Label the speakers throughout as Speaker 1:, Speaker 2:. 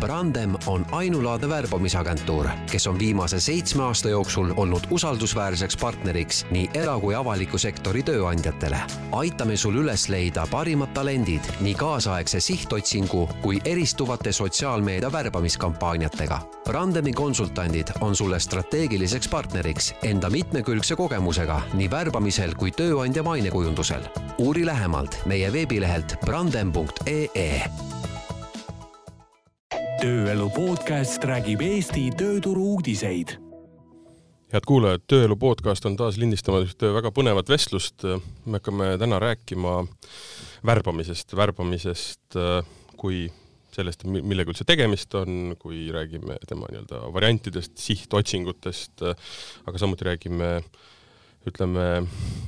Speaker 1: Brandem on ainulaadne värbamisagentuur, kes on viimase seitsme aasta jooksul olnud usaldusväärseks partneriks nii era- kui avaliku sektori tööandjatele. aitame sul üles leida parimad talendid nii kaasaegse sihtotsingu kui eristuvate sotsiaalmeedia värbamiskampaaniatega. Brandemi konsultandid on sulle strateegiliseks partneriks enda mitmekülgse kogemusega nii värbamisel kui tööandja mainekujundusel. uuri lähemalt meie veebilehelt brandem.ee
Speaker 2: tööelu podcast räägib Eesti tööturu uudiseid.
Speaker 3: head kuulajad, Tööelu podcast on taas lindistamas ühte väga põnevat vestlust. me hakkame täna rääkima värbamisest, värbamisest kui sellest, millega üldse tegemist on, kui räägime tema nii-öelda variantidest, sihtotsingutest, aga samuti räägime ütleme,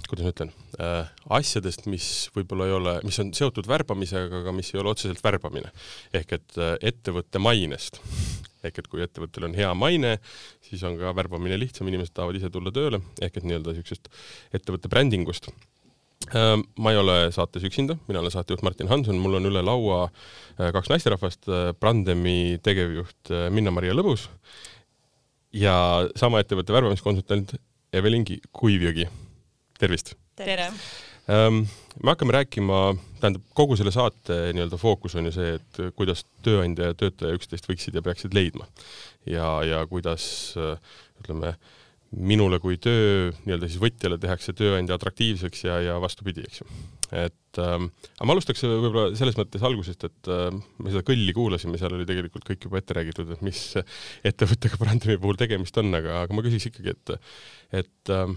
Speaker 3: kuidas ma ütlen äh,, asjadest, mis võib-olla ei ole, mis on seotud värbamisega, aga mis ei ole otseselt värbamine. ehk et äh, ettevõtte mainest. ehk et kui ettevõttel on hea maine, siis on ka värbamine lihtsam, inimesed tahavad ise tulla tööle, ehk et nii-öelda niisugusest ettevõtte brändingust äh,. ma ei ole saates üksinda, mina olen saatejuht Martin Hanson, mul on üle laua äh, kaks naisterahvast, äh, Brandemi tegevjuht äh, Minna-Maria Lõbus ja sama ettevõtte värbamiskonsultant Evelin Kuivjõgi, tervist!
Speaker 4: tere!
Speaker 3: Ähm, me hakkame rääkima, tähendab, kogu selle saate nii-öelda fookus on ju see, et kuidas tööandja ja töötaja üksteist võiksid ja peaksid leidma. ja, ja kuidas ütleme, minule kui töö nii-öelda siis võtjale tehakse tööandja atraktiivseks ja, ja vastupidi, eks ju. et ähm, aga ma alustaks võib-olla selles mõttes algusest, et äh, me seda kõlli kuulasime, seal oli tegelikult kõik juba ette räägitud, et mis ettevõttega Brandemi puhul tegemist on, aga, aga ma küsiks ikkagi, et et äh,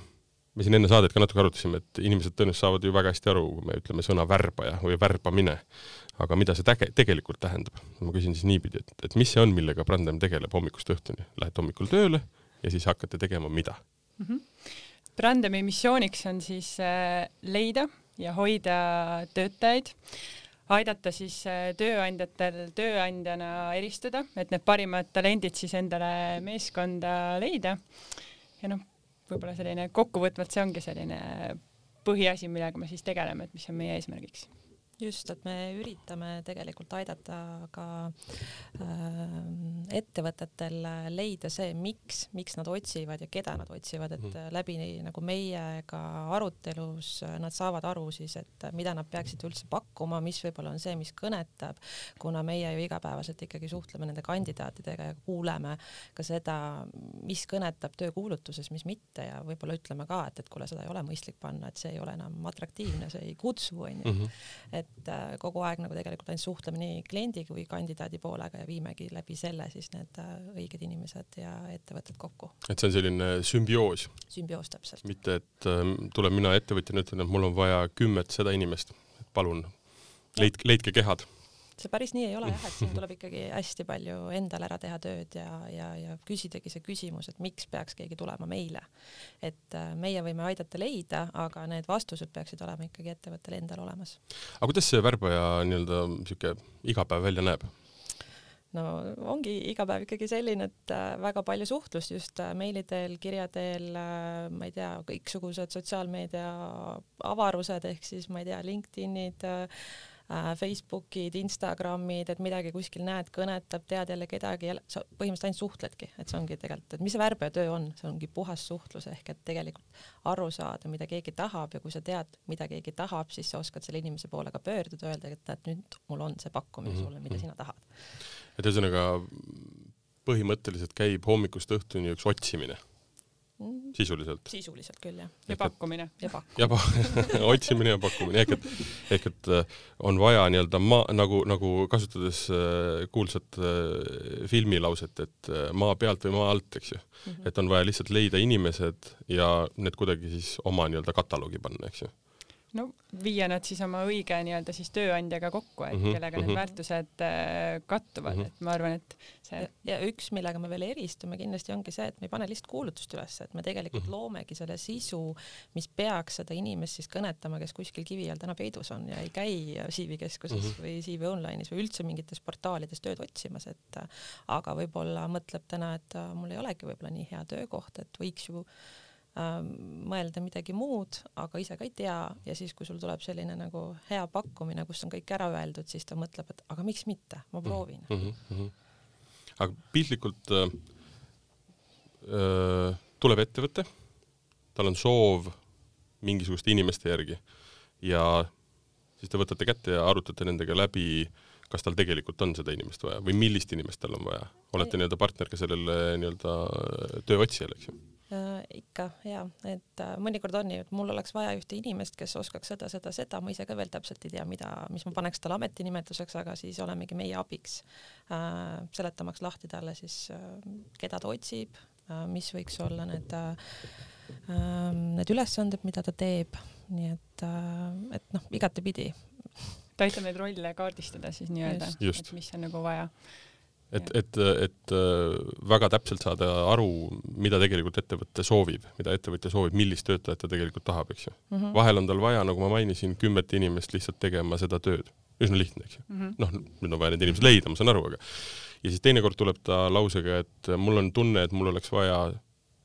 Speaker 3: me siin enne saadet ka natuke arutasime, et inimesed tõenäoliselt saavad ju väga hästi aru, kui me ütleme sõna värbaja või värbamine, aga mida see täge-, tegelikult tähendab? ma küsin siis niipidi, et, et mis see on, millega Brandem tegeleb hommikust õhtuni? Lähed hommikul tööle ja siis hakkate tegema mida
Speaker 4: mm? -hmm. Brandemi missiooniks on siis äh, leida ja hoida töötajaid, aidata siis äh, tööandjatel tööandjana eristuda, et need parimad talendid siis endale meeskonda leida. ja noh, võib-olla selline kokkuvõtvalt see ongi selline põhiasi, millega me siis tegeleme, et mis on meie eesmärgiks
Speaker 5: just, et me üritame tegelikult aidata ka äh, ettevõtetel leida see, miks, miks nad otsivad ja keda nad otsivad, et mm. läbi nagu meiega arutelus nad saavad aru siis, et mida nad peaksid üldse pakkuma, mis võib-olla on see, mis kõnetab, kuna meie ju igapäevaselt ikkagi suhtleme nende kandidaatidega ja kuuleme ka seda, mis kõnetab töökuulutuses, mis mitte ja võib-olla ütleme ka, et, et kuule, seda ei ole mõistlik panna, et see ei ole enam atraktiivne, see ei kutsu, onju. Et äh, kogu aeg nagu tegelikult ainult suhtleme nii kliendi kui kandidaadi poolega ja viimegi läbi selle siis need äh, õiged inimesed ja ettevõtted kokku.
Speaker 3: et see on selline sümbioos?
Speaker 5: sümbioos täpselt.
Speaker 3: mitte, et äh, tulen mina ettevõtjana, ütlen, et mul on vaja kümmet seda inimest, palun leidke, leidke kehad
Speaker 5: see päris nii ei ole jah, et siin tuleb ikkagi hästi palju endal ära teha tööd ja, ja, ja küsidagi see küsimus, et miks peaks keegi tulema meile. et äh, meie võime aidata leida, aga need vastused peaksid olema ikkagi ettevõttel endal olemas.
Speaker 3: aga kuidas see värbaja nii-öelda sihuke igapäev välja näeb?
Speaker 5: no ongi iga päev ikkagi selline, et äh, väga palju suhtlust just äh, meili teel, kirja teel, ma ei tea, kõiksugused sotsiaalmeedia avarused ehk siis ma ei tea, LinkedInid äh,, Äh, Facebookid, Instagramid, et midagi kuskil näed, kõnetab, tead jälle kedagi, sa põhimõtteliselt ainult suhtledki, et see ongi tegelikult, et mis see värbajatöö on, see ongi puhas suhtlus ehk et tegelikult aru saada, mida keegi tahab ja kui sa tead, mida keegi tahab, siis sa oskad selle inimese poole ka pöörduda, öelda, et näed, nüüd mul on see pakkumine mm -hmm. sulle, mida mhm. sina tahad.
Speaker 3: et ühesõnaga põhimõtteliselt käib hommikust õhtuni üks otsimine. Sisuliselt?
Speaker 5: sisuliselt küll, jah.
Speaker 4: ja pakkumine.
Speaker 5: ja pakkumine.
Speaker 3: ja otsimine ja pakkumine, ehk et, ehk et äh, on vaja nii-öelda maa, nagu, nagu kasutades äh, kuulsat äh, filmilauset, et maa pealt või maa alt, eks ju mm. -hmm. et on vaja lihtsalt leida inimesed ja need kuidagi siis oma nii-öelda kataloogi panna, eks ju
Speaker 4: no viia nad siis oma õige nii-öelda siis tööandjaga kokku, et mm -hmm, kellega need mhm. väärtused äh, kattuvad mm, -hmm. et ma arvan, et see
Speaker 5: ja, üks, millega me veel eristume kindlasti ongi see, et me ei pane lihtsalt kuulutust üles, et me tegelikult mm -hmm. loomegi selle sisu, mis peaks seda inimest siis kõnetama, kes kuskil kivi all täna peidus on ja ei käi CV keskuses mm -hmm. või CV online'is või üldse mingites portaalides tööd otsimas, et aga võib-olla mõtleb täna, et mul ei olegi võib-olla nii hea töökoht, et võiks ju mõelda midagi muud, aga ise ka ei tea ja siis, kui sul tuleb selline nagu hea pakkumine, kus on kõik ära öeldud, siis ta mõtleb, et aga miks mitte, ma proovin mm. -hmm.
Speaker 3: aga piltlikult äh, äh, tuleb ettevõte, tal on soov mingisuguste inimeste järgi ja siis te võtate kätte ja arutate nendega läbi, kas tal tegelikult on seda inimest vaja või millist inimest tal on vaja. olete nii-öelda partner ka sellele nii-öelda tööotsijale, eks ju?
Speaker 5: Äh, ikka ja, et äh, mõnikord on nii, et mul oleks vaja ühte inimest, kes oskaks seda, seda, seda, ma ise ka veel täpselt ei tea, mida, mis ma paneks talle ametinimetuseks, aga siis olemegi meie abiks äh,, seletamaks lahti talle siis äh,, keda ta otsib äh,, mis võiks olla need äh, need ülesanded, mida ta teeb, nii et, et noh, igatepidi.
Speaker 4: ta aitab neid rolle kaardistada siis nii-öelda, et mis on nagu vaja
Speaker 3: et, et, et äh, väga täpselt saada aru, mida tegelikult ettevõte soovib, mida ettevõtja soovib, millist töötajat ta tegelikult tahab, eks ju mm. -hmm. vahel on tal vaja, nagu ma mainisin, kümmet inimest lihtsalt tegema seda tööd, üsna lihtne, eks ju mm -hmm.. noh, nüüd on vaja need inimesed leida, ma saan aru, aga ja siis teinekord tuleb ta lausega, et mul on tunne, et mul oleks vaja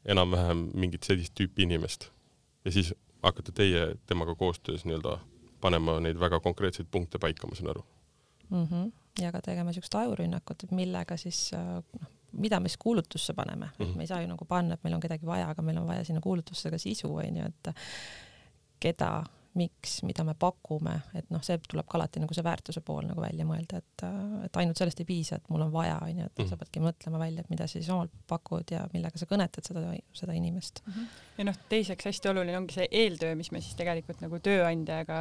Speaker 3: enam-vähem mingit sellist tüüpi inimest ja siis hakkate teie temaga koostöös nii-öelda panema neid väga konkreetseid punkte paika, ma saan aru
Speaker 5: mm. -hmm ja ka tegema niisugust ajurünnakut, et millega siis noh, mida me siis kuulutusse paneme mm, -hmm. me ei saa ju nagu panna, et meil on kedagi vaja, aga meil on vaja sinna kuulutusse ka sisu onju, et keda miks, mida me pakume, et noh, see tuleb ka alati nagu see väärtuse pool nagu välja mõelda, et, et ainult sellest ei piisa, et mul on vaja, onju, et mm -hmm. sa peadki mõtlema välja, et mida sa siis omalt pakud ja millega sa kõnetad seda, seda inimest mm. -hmm.
Speaker 4: ja noh, teiseks hästi oluline ongi see eeltöö, mis me siis tegelikult nagu tööandjaga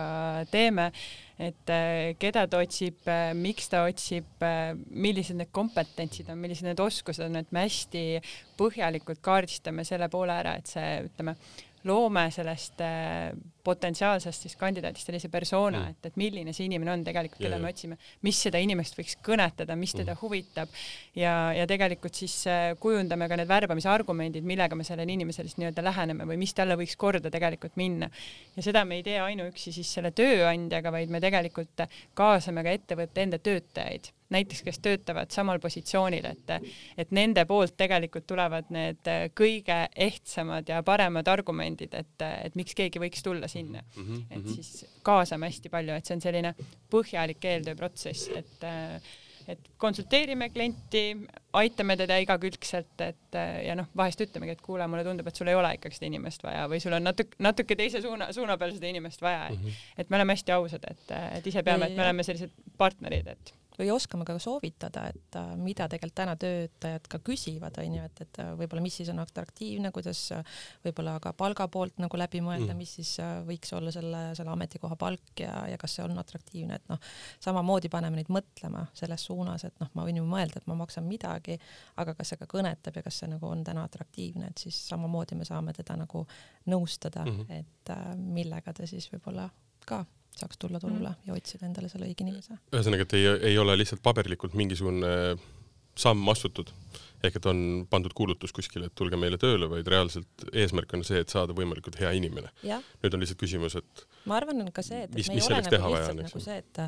Speaker 4: teeme, et äh, keda ta otsib, äh, miks ta otsib, äh, millised need kompetentsid on, millised need oskused on, et me hästi põhjalikult kaardistame selle poole ära, et see, ütleme, loome sellest potentsiaalsest siis kandidaadist sellise persona mm., et, et milline see inimene on tegelikult, keda yeah, me otsime, mis seda inimest võiks kõnetada, mis teda mm. huvitab ja, ja tegelikult siis äh, kujundame ka need värbamise argumendid, millega me sellele inimesele siis nii-öelda läheneme või mis talle võiks korda tegelikult minna. ja seda me ei tee ainuüksi siis selle tööandjaga, vaid me tegelikult kaasame ka ettevõtte enda töötajaid näiteks, kes töötavad samal positsioonil, et, et nende poolt tegelikult tulevad need kõige ehtsamad ja paremad argumendid, et, et miks keegi võiks tulla sinna mm. -hmm. et mhm. siis kaasame hästi palju, et see on selline põhjalik eeltööprotsess, et et konsulteerime klienti, aitame teda igakülgselt, et ja noh, vahest ütlemegi, et kuule, mulle tundub, et sul ei ole ikkagi seda inimest vaja või sul on natuke, natuke teise suuna, suuna peal seda inimest vaja mm. -hmm. et me oleme hästi ausad, et, et ise peame, et me oleme sellised partnerid, et
Speaker 5: või oskame ka soovitada, et äh, mida tegelikult täna töötajad ka küsivad, onju, et, et äh, võib-olla mis siis on atraktiivne, kuidas äh, võib-olla ka palga poolt nagu läbi mõelda mm., mis siis võiks olla selle, selle ametikoha palk ja, ja kas see on atraktiivne, et noh, samamoodi paneme neid mõtlema selles suunas, et noh, ma võin ju mõelda, et ma maksan midagi, aga kas see ka kõnetab ja kas see nagu on täna atraktiivne, et siis samamoodi me saame teda nagu nõustada mm, -hmm. et millega ta siis võib-olla ka saaks tulla turule mm. ja otsida endale selle õige inimese.
Speaker 3: ühesõnaga, et ei, ei ole lihtsalt paberlikult mingisugune samm astutud, ehk et on pandud kuulutus kuskile, et tulge meile tööle, vaid reaalselt eesmärk on see, et saada võimalikult hea inimene. nüüd on lihtsalt küsimus, et
Speaker 5: ma arvan, on ka see, et, mis, me ei ole nagu lihtsalt nagu see, et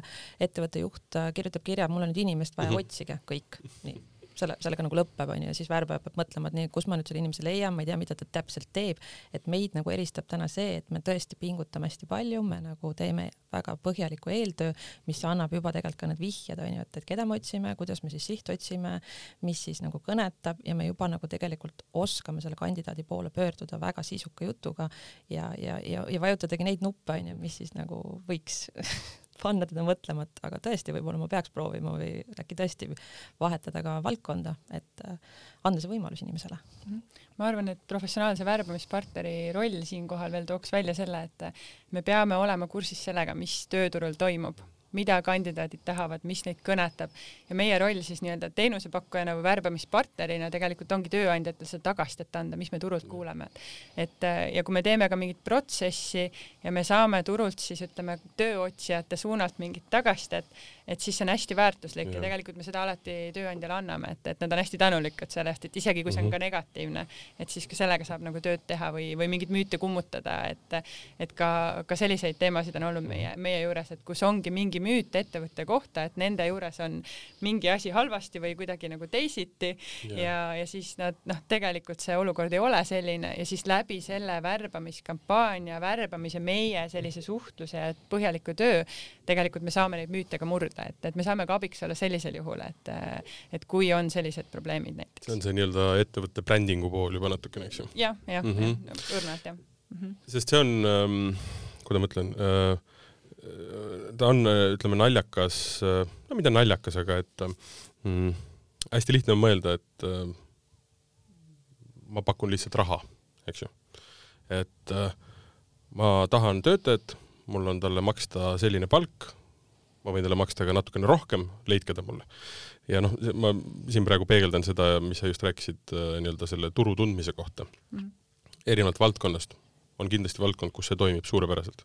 Speaker 5: ettevõtte juht kirjutab kirja, mul on nüüd inimest vaja mm, -hmm. otsige kõik, nii selle, sellega nagu lõpeb, onju, ja siis väärbaja peab mõtlema, et nii, kus ma nüüd selle inimese leian, ma ei tea, mida ta täpselt teeb, et meid nagu eristab täna see, et me tõesti pingutame hästi palju, me nagu teeme väga põhjaliku eeltöö, mis annab juba tegelikult ka need vihjed, onju, et, et keda me otsime, kuidas me siis sihti otsime, mis siis nagu kõnetab ja me juba nagu tegelikult oskame selle kandidaadi poole pöörduda väga sisuka jutuga ja, ja, ja, ja vajutadagi neid nuppe, onju, mis siis nagu võiks panna teda mõtlema, et aga tõesti, võib-olla ma peaks proovima või äkki tõesti vahetada ka valdkonda, et äh, anda see võimalus inimesele.
Speaker 4: -hmm. ma arvan, et professionaalse värbamispartneri roll siinkohal veel tooks välja selle, et me peame olema kursis sellega, mis tööturul toimub mida kandidaadid tahavad, mis neid kõnetab ja meie roll siis nii-öelda teenusepakkujana või värbamispartnerina tegelikult ongi tööandjatel seda tagasisidet anda, mis me turult kuuleme. et ja kui me teeme ka mingit protsessi ja me saame turult siis ütleme tööotsijate suunalt mingit tagasisidet, et siis see on hästi väärtuslik ja. ja tegelikult me seda alati tööandjale anname, et, et nad on hästi tänulikud selle eest, et isegi kui see on mhm. ka negatiivne, et siis ka sellega saab nagu tööd teha või, või mingeid müüte kummutada, et et ka, ka selliseid teemasid on olnud meie, meie juures, et kus ongi mingi müüt ettevõtte kohta, et nende juures on mingi asi halvasti või kuidagi nagu teisiti ja, ja, ja siis nad noh, tegelikult see olukord ei ole selline ja siis läbi selle värbamiskampaania, värbamise meie sellise suhtluse ja põhjaliku töö tegelikult me saame neid müüte ka murda juurde, et, et me saame ka abiks olla sellisel juhul, et, et kui on sellised probleemid näiteks.
Speaker 3: see on see nii-öelda ettevõtte brändingu pool juba natukene, eks ju?
Speaker 4: jah, jah mm. -hmm., õrnalt jah mm. -hmm.
Speaker 3: sest see on ähm,, kuidas ma ütlen äh,, ta on, ütleme, naljakas, no mitte naljakas, aga et mm, hästi lihtne on mõelda, et äh, ma pakun lihtsalt raha, eks ju. et äh, ma tahan töötajat, mul on talle maksta selline palk, ma võin talle maksta ka natukene rohkem, leidke ta mulle. ja noh, ma siin praegu peegeldan seda, mis sa just rääkisid äh, nii-öelda selle turu tundmise kohta mm. -hmm. erinevalt valdkonnast on kindlasti valdkond, kus see toimib suurepäraselt.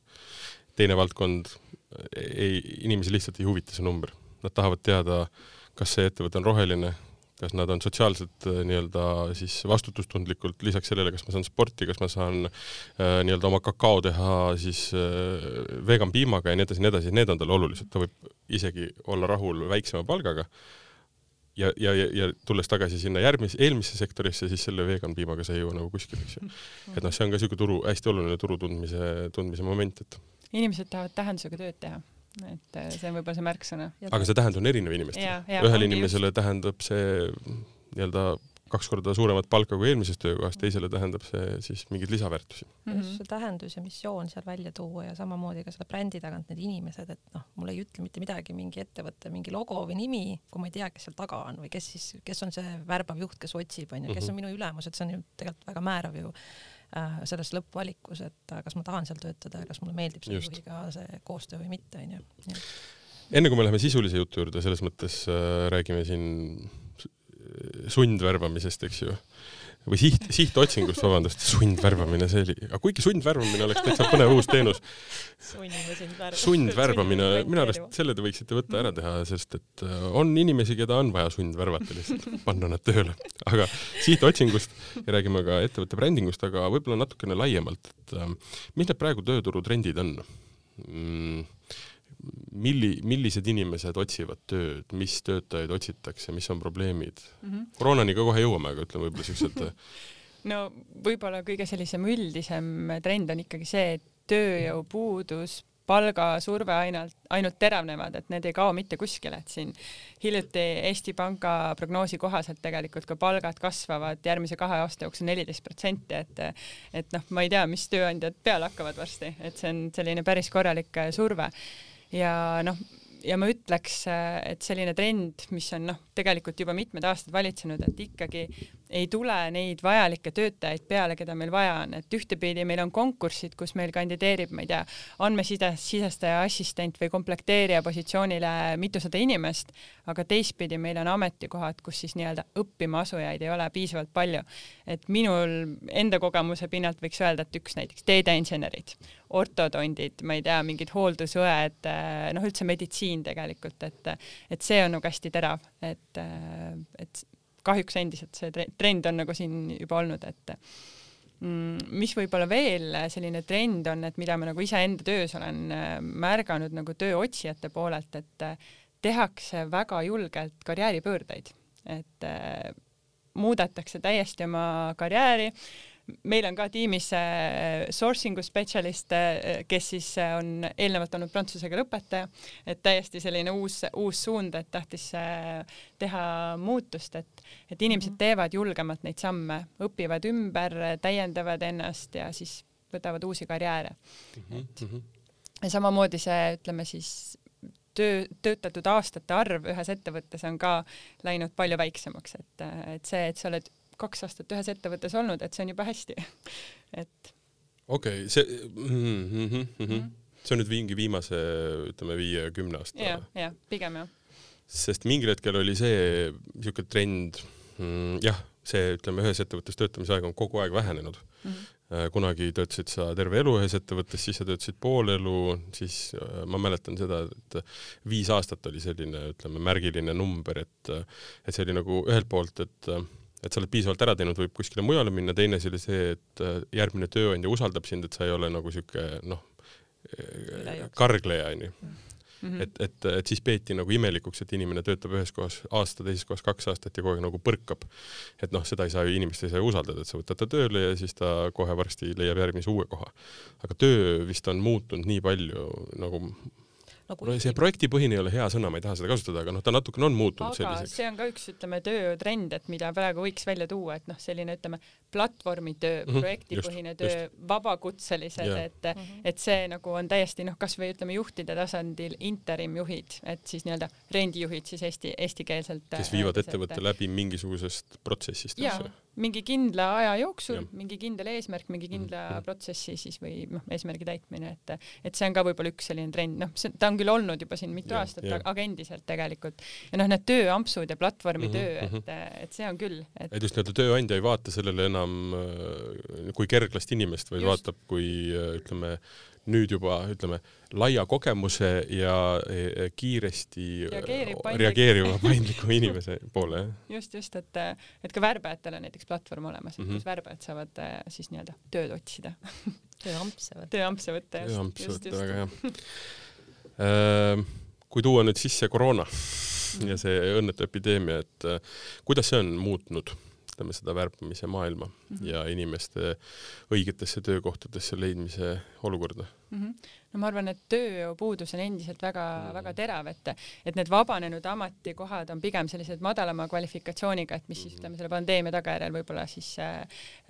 Speaker 3: teine valdkond, ei, inimesi lihtsalt ei huvita see number. Nad tahavad teada, kas see ettevõte on roheline, kas nad on sotsiaalselt äh, nii-öelda siis vastutustundlikult, lisaks sellele, kas ma saan sporti, kas ma saan äh, nii-öelda oma kakao teha siis äh, vegan piimaga ja nii edasi, nii edasi, need on talle olulised, ta võib isegi olla rahul väiksema palgaga. Ja, ja, ja, ja tulles tagasi sinna järgmise, eelmisse sektorisse, siis selle vegan piimaga sa ei jõua nagu kuskile, eks ju. et noh, see on ka niisugune turu, hästi oluline turu tundmise, tundmise moment, et
Speaker 4: inimesed tahavad tähendusega tööd teha, et äh, see on võib-olla see märksõna.
Speaker 3: aga see tähendus on erinev inimestele. ühele inimesele just. tähendab see nii-öelda kaks korda suuremat palka kui eelmises töökohas, teisele tähendab see siis mingeid lisaväärtusi
Speaker 5: mm. -hmm. just see tähendus ja missioon seal välja tuua ja samamoodi ka selle brändi tagant need inimesed, et noh, mul ei ütle mitte midagi mingi ettevõte, mingi logo või nimi, kui ma ei tea, kes seal taga on või kes siis, kes on see värbav juht, kes otsib, onju, kes on minu ülemus, et see on ju tegelikult väga määrav ju selles lõppvalikus, et äh, kas ma tahan seal töötada ja kas mulle meeldib selle juhiga see koostöö või mitte, onju.
Speaker 3: enne kui me läheme sisulise jutu juurde, selles mõttes äh, räägime siin sundvärbamisest, eks ju. Või siht, sihtotsingust, vabandust, sundvärbamine, see oli, aga kuigi sundvärbamine oleks täitsa põnev uus teenus. sundvärbamine, minu arust selle te võiksite võtta ära teha, sest et äh, on inimesi, keda on vaja sundvärvata lihtsalt, panna nad tööle. aga sihtotsingust ja räägime ka ettevõtte brändingust, aga võib-olla natukene laiemalt, et äh, mis need praegu tööturutrendid on mm,? Milli, millised inimesed otsivad tööd, mis töötajaid otsitakse, mis on probleemid mm? -hmm. koroonani ka kohe jõuame, aga ütleme võib-olla siuksed
Speaker 4: no võib-olla kõige sellisem üldisem trend on ikkagi see, et tööjõupuudus, palgasurve ainult, ainult teravnevad, et need ei kao mitte kuskile, et siin hiljuti Eesti Panga prognoosi kohaselt tegelikult ka palgad kasvavad järgmise kahe aasta jooksul neliteist protsenti, et et noh, ma ei tea, mis tööandjad peale hakkavad varsti, et see on selline päris korralik surve ja noh, ja ma ütleks, et selline trend, mis on noh, tegelikult juba mitmed aastad valitsenud, et ikkagi ei tule neid vajalikke töötajaid peale, keda meil vaja on, et ühtepidi meil on konkursid, kus meil kandideerib, ma ei tea, andmeside, sisestaja assistent või komplekteerija positsioonile mitusada inimest, aga teistpidi meil on ametikohad, kus siis nii-öelda õppima asujaid ei ole piisavalt palju. et minul enda kogemuse pinnalt võiks öelda, et üks näiteks datainsenerid, ortodondid, ma ei tea, mingid hooldusõed, noh, üldse meditsiin tegelikult, et et see on nagu hästi terav, et, et kahjuks endiselt see trend on nagu siin juba olnud, et mm, mis võib-olla veel selline trend on, et mida ma nagu iseenda töös olen märganud nagu tööotsijate poolelt, et tehakse väga julgelt karjääripöördeid, et muudetakse täiesti oma karjääri meil on ka tiimis sourcing'u spetsialist, kes siis on eelnevalt olnud prantsuse keele õpetaja, et täiesti selline uus, uus suund, et tahtis teha muutust, et, et inimesed teevad julgemalt neid samme, õpivad ümber, täiendavad ennast ja siis võtavad uusi karjääre mm. -hmm. et ja samamoodi see, ütleme siis töö, töötatud aastate arv ühes ettevõttes on ka läinud palju väiksemaks, et, et see, et sa oled kaks aastat ühes ettevõttes olnud, et see on juba hästi et.
Speaker 3: okei okay,, see mm, -hmm, mm -hmm. see on nüüd mingi viimase, ütleme viie-kümne aasta?
Speaker 4: jah, jah, pigem jah.
Speaker 3: sest mingil hetkel oli see niisugune trend mm,, jah, see, ütleme, ühes ettevõttes töötamise aeg on kogu aeg vähenenud mm. -hmm kunagi töötasid sa terve elu ühes ettevõttes, siis sa töötasid pool elu, siis ma mäletan seda, et viis aastat oli selline, ütleme, märgiline number, et et see oli nagu ühelt poolt, et et sa oled piisavalt ära teinud, võib kuskile mujale minna, teine asi oli see, et järgmine tööandja usaldab sind, et sa ei ole nagu sihuke noh, kargleja onju. Mm -hmm. et, et, et siis peeti nagu imelikuks, et inimene töötab ühes kohas aasta, teises kohas kaks aastat ja kogu aeg nagu põrkab. et noh, seda ei saa ju, inimest ei saa ju usaldada, et sa võtad ta tööle ja siis ta kohe varsti leiab järgmise uue koha. aga töö vist on muutunud nii palju nagu
Speaker 5: nagu
Speaker 3: no see projektipõhine ei ole hea sõna, ma ei taha seda kasutada, aga noh, ta natukene on muutunud
Speaker 4: aga
Speaker 3: selliseks.
Speaker 4: see on ka üks, ütleme, töötrend, et mida praegu võiks välja tuua, et noh, selline, ütleme, platvormitöö mm, -hmm, projektipõhine töö, vabakutselised, et mm, -hmm. et see nagu on täiesti noh, kasvõi ütleme juhtide tasandil interimjuhid, et siis nii-öelda rendijuhid siis eesti, eestikeelselt.
Speaker 3: kes viivad ettevõtte läbi mingisugusest protsessist, eks
Speaker 4: jaa
Speaker 3: ju.
Speaker 4: Mingi kindla aja jooksul mingi kindel eesmärk, mingi kindla mm
Speaker 3: Mhm.
Speaker 4: -hmm. protsessi siis või noh, eesmärgi täitmine, et et see on ka võib-olla üks selline trend, noh, see ta on küll olnud juba siin mitu
Speaker 3: Jah,
Speaker 4: aastat aga endiselt tegelikult ja noh, need tööampsud ja platvormitöö
Speaker 3: Mhm,
Speaker 4: mm, -hmm. et, et see on küll, et
Speaker 3: et just nii-öelda tööandja ei vaata sellele enam äh, kui kerglast inimest, vaid
Speaker 4: Just.
Speaker 3: vaatab kui äh, ütleme, nüüd juba ütleme, laia kogemuse ja kiiresti äh,
Speaker 4: Reageerib paindlik-
Speaker 3: reageeriva paindliku inimese poole, jah.
Speaker 4: just, just, et et ka värbajatel on näiteks platvorm olemas, et
Speaker 3: Mhm.
Speaker 4: kus värbajad saavad äh, siis nii-öelda tööd otsida,
Speaker 5: tööampse võtta.
Speaker 4: tööampse võtta just,
Speaker 3: tööamps
Speaker 4: just,
Speaker 3: võtta, väga hea. kui tuua nüüd sisse koroona ja see õnnetu epideemia, et kuidas see on muutnud ütleme seda värbamise maailma mm -hmm. ja inimeste õigetesse töökohtadesse leidmise olukorda?
Speaker 4: mm. -hmm. no ma arvan, et tööjõupuudus on endiselt
Speaker 3: Mhm.
Speaker 4: väga-väga terav, et, et need vabanenud ametikohad on pigem sellised madalama kvalifikatsiooniga, et mis siis
Speaker 3: Mhm.
Speaker 4: ütleme selle pandeemia tagajärjel võib-olla siis äh,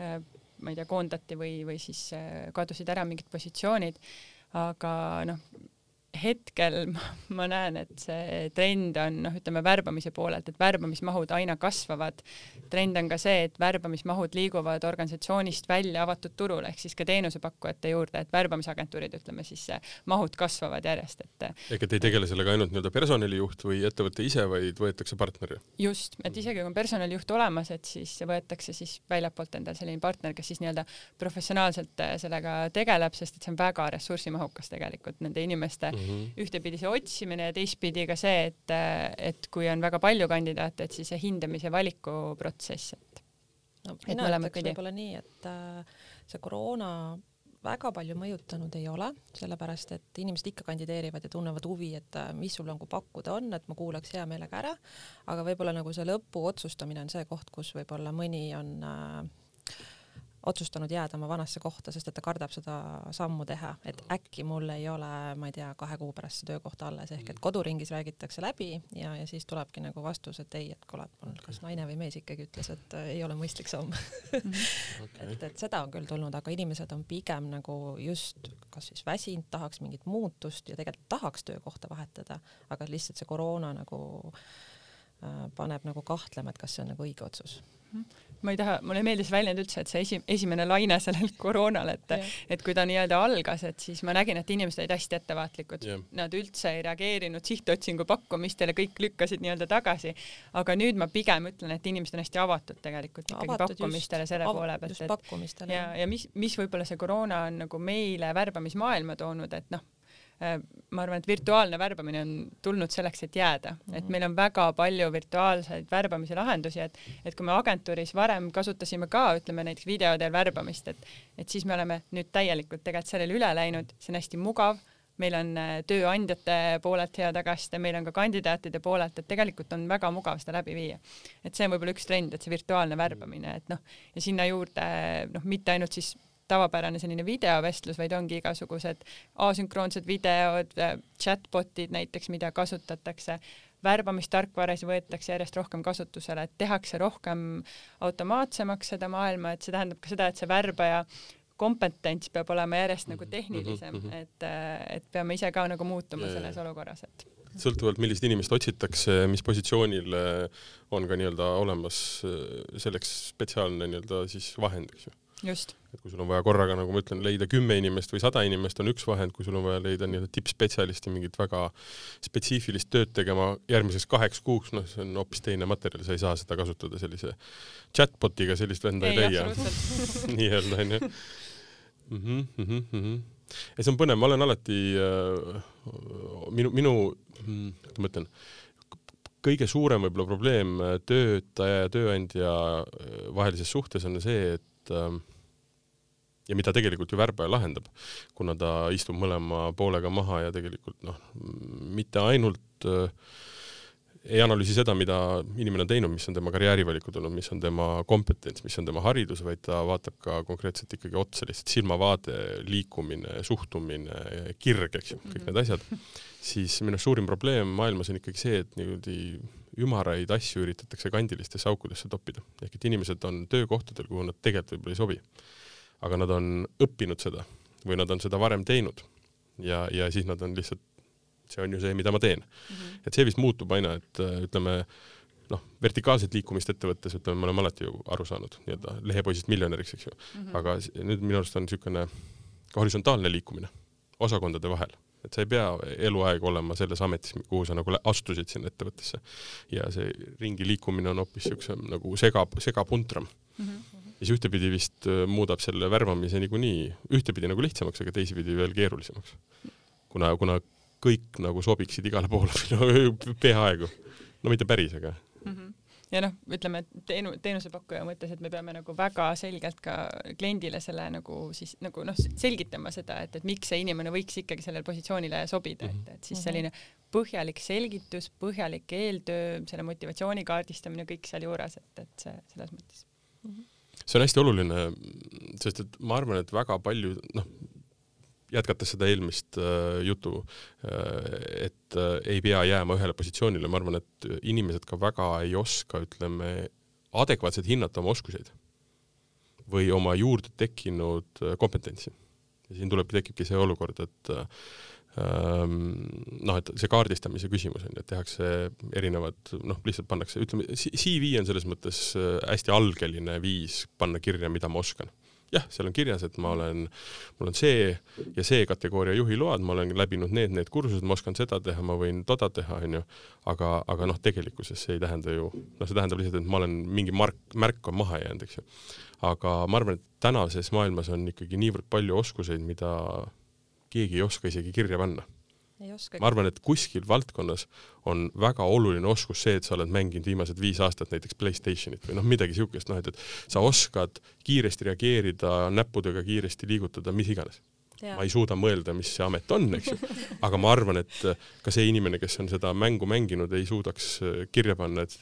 Speaker 4: äh, ma ei tea, koondati või, või siis äh, kadusid ära mingid positsioonid, aga noh, hetkel ma, näen, et see trend on noh, ütleme värbamise poolelt, et värbamismahud aina kasvavad. trend on ka see, et värbamismahud liiguvad organisatsioonist välja avatud turule ehk siis ka teenusepakkujate juurde, et värbamisagentuurid, ütleme siis mahud kasvavad järjest, et
Speaker 3: ehk et ei tegele sellega ainult nii-öelda personalijuht või ettevõte ise, vaid võetakse partner?
Speaker 4: just, et isegi kui on personalijuht olemas, et siis võetakse siis väljapoolt endale selline partner, kes siis nii-öelda professionaalselt äh, sellega tegeleb, sest et see on väga ressursimahukas tegelikult nende inimeste mm -hmm. Ühtepidi see otsimine ja teistpidi ka see, et, et kui on väga palju kandidaate, et siis see hindamise valiku protsess, et
Speaker 5: no
Speaker 4: et
Speaker 5: mina
Speaker 4: mõlemat
Speaker 5: ütleks
Speaker 4: pidi.
Speaker 5: võib-olla nii, et äh, see koroona väga palju mõjutanud ei ole, sellepärast et inimesed ikka kandideerivad ja tunnevad huvi, et äh, mis sul nagu pakkuda on, et ma kuulaks hea meelega ära, aga võib-olla nagu see lõpu otsustamine on see koht, kus võib-olla mõni on äh, otsustanud jääda oma vanasse kohta, sest et ta kardab seda sammu teha, et äkki mul ei ole, ma ei tea, kahe kuu pärast see töökoht alles, ehk et koduringis räägitakse läbi ja, ja siis tulebki nagu vastus, et ei, et kuule, et mul kas naine või mees ikkagi ütles, et äh, ei ole mõistlik samm.
Speaker 3: Okay.
Speaker 5: et, et seda on küll tulnud, aga inimesed on pigem nagu just kas siis väsinud, tahaks mingit muutust ja tegelikult tahaks töökohta vahetada, aga lihtsalt see koroona nagu paneb nagu kahtlema, et kas see on nagu õige otsus.
Speaker 4: ma ei taha, mulle ei meeldi see väljend üldse, et see esi, esimene laine sellel koroonal, et
Speaker 5: Jah.
Speaker 4: et kui ta nii-öelda algas, et siis ma nägin, et inimesed olid hästi ettevaatlikud
Speaker 3: Jah.
Speaker 4: nad üldse ei reageerinud sihtotsingu pakkumistele, kõik lükkasid nii-öelda tagasi. aga nüüd ma pigem ütlen, et inimesed on hästi avatud tegelikult ikkagi
Speaker 5: Avatud
Speaker 4: pakkumistele
Speaker 5: just,
Speaker 4: selle poole pealt, et ja, ja mis, mis võib-olla see koroona on nagu meile värbamismaailma toonud, et noh, ma arvan, et virtuaalne värbamine on tulnud selleks, et jääda. Et meil on väga palju virtuaalseid värbamise lahendusi, et et kui me agentuuris varem kasutasime ka, ütleme näiteks video teel värbamist, et et siis me oleme nüüd täielikult tegelikult sellele üle läinud, see on hästi mugav. Meil on äh, tööandjate poolelt hea tagasiside, meil on ka kandidaatide poolelt, et tegelikult on väga mugav seda läbi viia. et see on võib-olla üks trend, et see virtuaalne värbamine, et noh, ja sinna juurde noh, mitte ainult siis tavapärane selline videovestlus, vaid ongi igasugused asünkroonsed videod, chatbot'id näiteks, mida kasutatakse, värbamistarkvaras võetakse järjest rohkem kasutusele, et tehakse rohkem automaatsemaks seda maailma, et see tähendab ka seda, et see värbaja kompetents peab olema järjest nagu tehnilisem,
Speaker 3: mhm.
Speaker 4: et, et peame ise ka nagu muutuma selles olukorras, et
Speaker 3: sõltuvalt, millist inimest otsitakse, mis positsioonil eh, on ka nii-öelda olemas eh, selleks spetsiaalne nii-öelda siis vahend, eks ju. Et kui sul on vaja korraga, nagu ma ütlen, leida kümme inimest või sada inimest, on üks vahend, kui sul on vaja leida nii-öelda tippspetsialisti mingit väga spetsiifilist tööd tegema järgmiseks kaheks kuuks, noh, see on hoopis teine materjal, sa ei saa seda kasutada sellise chatbot'iga, sellist venda ei,
Speaker 4: ei
Speaker 3: leia nii-öelda onju mm. -hmm, mm -hmm. ja see on põnev, ma olen alati äh, minu, minu, kuidas ma ütlen, kõige suurem võib-olla probleem töötaja ja tööandja äh, vahelises suhtes on see, et äh, ja mida tegelikult ju värbaja lahendab, kuna ta istub mõlema poolega maha ja tegelikult noh, mitte ainult äh, ei analüüsi seda, mida inimene on teinud, mis on tema karjäärivalikud olnud, mis on tema kompetents, mis on tema haridus, vaid ta vaatab ka konkreetselt ikkagi otsa lihtsalt silmavaade, liikumine, suhtumine, kirg, eks ju, kõik mm -hmm. need asjad, siis minu arust suurim probleem maailmas on ikkagi see, et niimoodi ümaraid asju üritatakse kandilistesse aukudesse toppida. ehk et inimesed on töökohtadel, kuhu nad tegelikult võib-olla ei sobi. Aga nad on õppinud seda või nad on seda varem teinud ja, ja siis nad on lihtsalt see on ju see, mida ma teen mm. -hmm. et see vist muutub aina, et äh, ütleme noh, vertikaalset liikumist ettevõttes, ütleme, me oleme alati ju aru saanud nii-öelda lehepoisist miljonäriks, eks ju mm. -hmm. aga nüüd minu arust on niisugune horisontaalne liikumine osakondade vahel, et sa ei pea eluaeg olema selles ametis, kuhu sa nagu astusid sinna ettevõttesse. ja see ringi liikumine on hoopis niisuguse nagu sega, segapuntram mm. -hmm. Ja see ühtepidi vist äh, muudab selle värvamise niikuinii ühtepidi nagu lihtsamaks, aga teisipidi veel keerulisemaks. kuna, kuna kõik nagu sobiksid igale poole peaaegu. no mitte päris, aga mm.
Speaker 4: -hmm ja noh, ütleme teenu-, teenusepakkuja mõttes, et me peame nagu väga selgelt ka kliendile selle nagu siis nagu noh, selgitama seda, et, et miks see inimene võiks ikkagi sellele positsioonile sobida, et, et siis mhm. selline põhjalik selgitus, põhjalik eeltöö, selle motivatsiooni kaardistamine, kõik sealjuures, et, et see selles mõttes mm.
Speaker 3: -hmm see on hästi oluline, sest et ma arvan, et väga palju, noh, jätkates seda eelmist äh, jutu äh,, et äh, ei pea jääma ühele positsioonile, ma arvan, et inimesed ka väga ei oska, ütleme, adekvaatselt hinnata oma oskuseid või oma juurde tekkinud äh, kompetentsi. ja siin tulebki, tekibki see olukord, et ähm, noh, et see kaardistamise küsimus on ju, et tehakse erinevad, noh, lihtsalt pannakse, ütleme, CV on selles mõttes äh, hästi algeline viis panna kirja, mida ma oskan jah, seal on kirjas, et ma olen, mul on see ja see kategooria juhiload, ma olen läbinud need, need kursused, ma oskan seda teha, ma võin toda teha, onju. aga, aga noh, tegelikkuses see ei tähenda ju, noh, see tähendab lihtsalt, et ma olen mingi mark, märk on maha jäänud, eks ju. aga ma arvan, et tänases maailmas on ikkagi niivõrd palju oskuseid, mida keegi ei oska isegi kirja panna. Ma arvan, et kuskil valdkonnas on väga oluline oskus see, et sa oled mänginud viimased viis aastat näiteks Playstationit või noh, midagi siukest, noh et, et sa oskad kiiresti reageerida, näppudega kiiresti liigutada, mis iganes. ma ei suuda mõelda, mis see amet on, eks ju, aga ma arvan, et ka see inimene, kes on seda mängu mänginud, ei suudaks kirja panna, et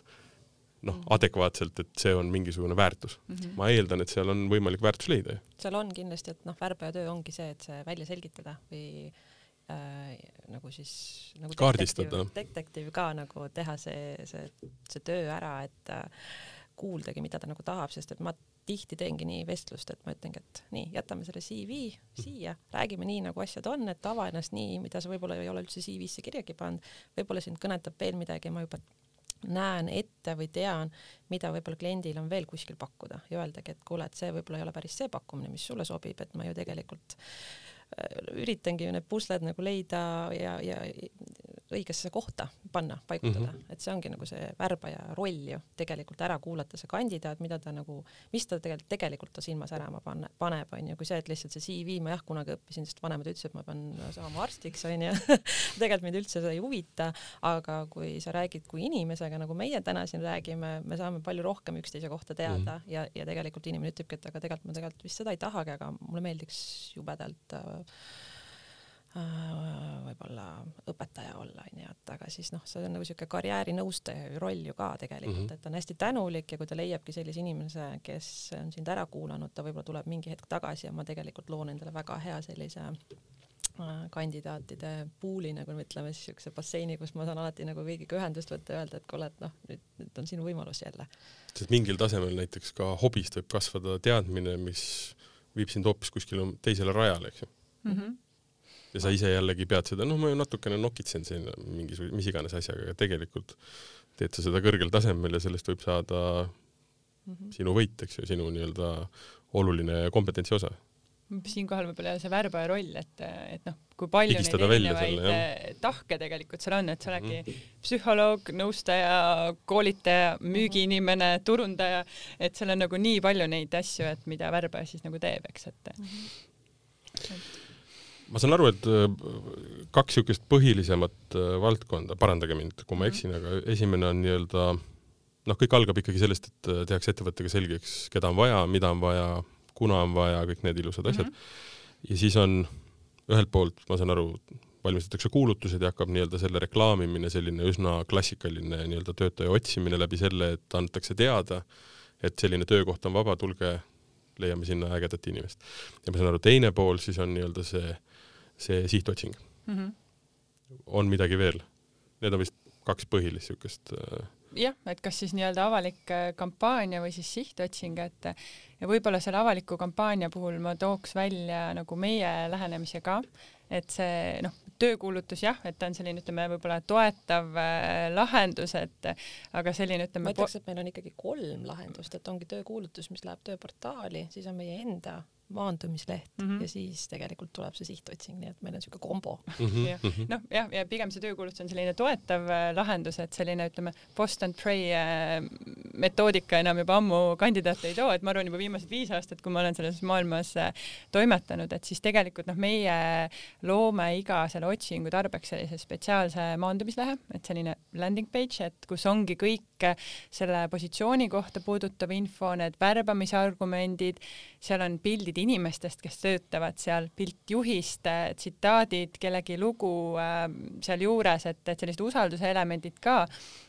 Speaker 3: noh, mhm. adekvaatselt, et see on mingisugune väärtus mm. -hmm. ma eeldan, et seal on võimalik väärtus leida.
Speaker 5: seal on kindlasti, et noh, värbaja töö ongi see, et see välja selgitada või äh, nagu siis nagu
Speaker 3: kaardistada.
Speaker 5: detektiiv ka nagu teha see, see, see töö ära, et äh, kuuldagi, mida ta nagu tahab, sest et ma tihti teengi nii vestlust, et ma ütlengi, et nii, jätame selle CV siia, räägime nii, nagu asjad on, et ava ennast nii, mida sa võib-olla ei ole üldse CV-sse kirjagi pannud, võib-olla sind kõnetab veel midagi, ma juba näen ette või tean, mida võib-olla kliendil on veel kuskil pakkuda ja öeldagi, et kuule, et see võib-olla ei ole päris see pakkumine, mis sulle sobib, et ma ju tegelikult üritangi ju need pusled nagu leida ja, ja õigesse kohta panna, paigutada mm, -hmm. et see ongi nagu see värbaja roll ju tegelikult ära kuulata see kandidaat, mida ta nagu, mis ta tegelikult, tegelikult ta silma särama panne, paneb, onju, kui see, et lihtsalt see CV, ma jah, kunagi õppisin, sest vanemad ütlesid, et ma pean saama arstiks, onju tegelikult mind üldse see ei huvita, aga kui sa räägid kui inimesega, nagu meie täna siin räägime, me saame palju rohkem üksteise kohta teada mm -hmm. ja, ja tegelikult inimene ütlebki, et aga tegelikult ma tegelikult vist seda ei tahagi, aga mulle meeldiks jubedalt äh, Äh, võib-olla õpetaja olla, onju, et aga siis noh, see on nagu siuke karjäärinõustaja roll ju ka tegelikult mm, -hmm. et ta on hästi tänulik ja kui ta leiabki sellise inimese, kes on sind ära kuulanud, ta võib-olla tuleb mingi hetk tagasi ja ma tegelikult loon endale väga hea sellise äh, kandidaatide puuli, nagu me ütleme siis siukse basseini, kus ma saan alati nagu kõigiga ühendust võtta ja öelda, et kuule, et noh, nüüd, nüüd on sinu võimalus jälle.
Speaker 3: sest mingil tasemel näiteks ka hobist võib kasvada teadmine, mis viib sind hoopis kuskile teisele rajale, eks ju mm. -hmm ja sa ise jällegi pead seda, noh, ma ju natukene nokitsen siin mingisuguse, mis iganes asjaga, aga tegelikult teed sa seda kõrgel tasemel ja sellest võib saada mm -hmm. sinu võit, eks ju, sinu nii-öelda oluline kompetentsi osa.
Speaker 4: siinkohal võib-olla see värbaja roll, et, et noh, kui palju Pigistada neid erinevaid selle, tahke tegelikult seal on, et sa oledki mm -hmm. psühholoog, nõustaja, koolitaja, müügiinimene, turundaja, et seal on nagu nii palju neid asju, et mida värbaja siis nagu teeb, eks, et mm. -hmm.
Speaker 3: et ma saan aru, et äh, kaks niisugust põhilisemat äh, valdkonda, parandage mind, kui ma mhm. eksin, aga esimene on nii-öelda noh, kõik algab ikkagi sellest, et äh, tehakse ettevõttega selgeks, keda on vaja, mida on vaja, kuna on vaja, kõik need ilusad asjad mm. -hmm. ja siis on ühelt poolt, ma saan aru, valmistatakse kuulutused ja hakkab nii-öelda selle reklaamimine, selline üsna klassikaline nii-öelda töötaja otsimine läbi selle, et antakse teada, et selline töökoht on vaba, tulge, leiame sinna ägedat inimest. ja ma saan aru, teine pool siis on nii-öelda see, see sihtotsing mm. -hmm. on midagi veel? Need on vist kaks põhilist niisugust äh,
Speaker 4: jah, et kas siis nii-öelda avalik äh, kampaania või siis sihtotsing, et ja võib-olla selle avaliku kampaania puhul ma tooks välja nagu meie lähenemise ka, et see noh, töökuulutus jah, et ta on selline, ütleme võib-olla toetav äh, lahendus, et aga selline ütleme.
Speaker 5: ma ütleks, et meil on ikkagi kolm lahendust, et ongi töökuulutus, mis läheb tööportaali, siis on meie enda maandumisleht mm -hmm. ja siis tegelikult tuleb see sihtotsing, nii et meil on niisugune kombo mm.
Speaker 4: -hmm. Ja. noh, jah, ja pigem see töökuulutus on selline toetav äh, lahendus, et selline ütleme, post and pray äh, metoodika enam juba ammu kandidaate ei too, et ma arvan, juba viimased viis aastat, kui ma olen selles maailmas äh, toimetanud, et siis tegelikult noh, meie loome iga selle otsingu tarbeks sellise spetsiaalse maandumislehe, et selline landing page, et kus ongi kõik selle positsiooni kohta puudutav info, need värbamisargumendid, seal on pildid inimestest, kes töötavad seal, pilt juhist, tsitaadid, kellegi lugu äh, sealjuures, et, et sellised usalduse elemendid ka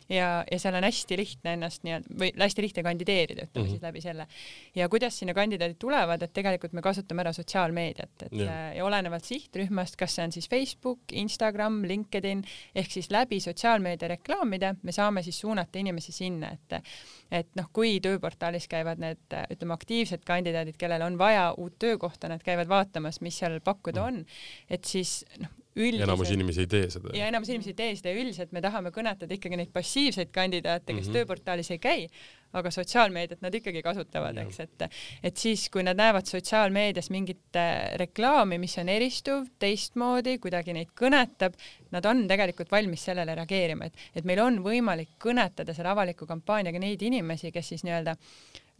Speaker 4: ja, ja seal on hästi lihtne ennast nii-öelda või hästi lihtne kandideerida, ütleme mm -hmm. siis läbi selle. ja kuidas sinna kandidaadid tulevad, et tegelikult me kasutame ära sotsiaalmeediat, et ja. ja olenevalt sihtrühmast, kas see on siis Facebook, Instagram, LinkedIn ehk siis läbi sotsiaalmeedia reklaamide me saame siis suunata inimesi sinna, et et noh, kui tööportaalis käivad need ütleme aktiivsed kandidaadid, kellel on vaja uut töökohta, nad käivad vaatamas, mis seal pakkuda mhm. on, et siis noh, üldiselt.
Speaker 3: enamus inimesi ei tee seda.
Speaker 4: ja enamus inimesi ei tee seda ja üldiselt me tahame kõnetada ikkagi neid passiivseid kandidaate, kes mm -hmm. tööportaalis ei käi, aga sotsiaalmeediat nad ikkagi kasutavad, eks, et et siis, kui nad näevad sotsiaalmeedias mingit äh, reklaami, mis on eristuv, teistmoodi, kuidagi neid kõnetab, nad on tegelikult valmis sellele reageerima, et, et meil on võimalik kõnetada selle avaliku kampaaniaga neid inimesi, kes siis nii-öelda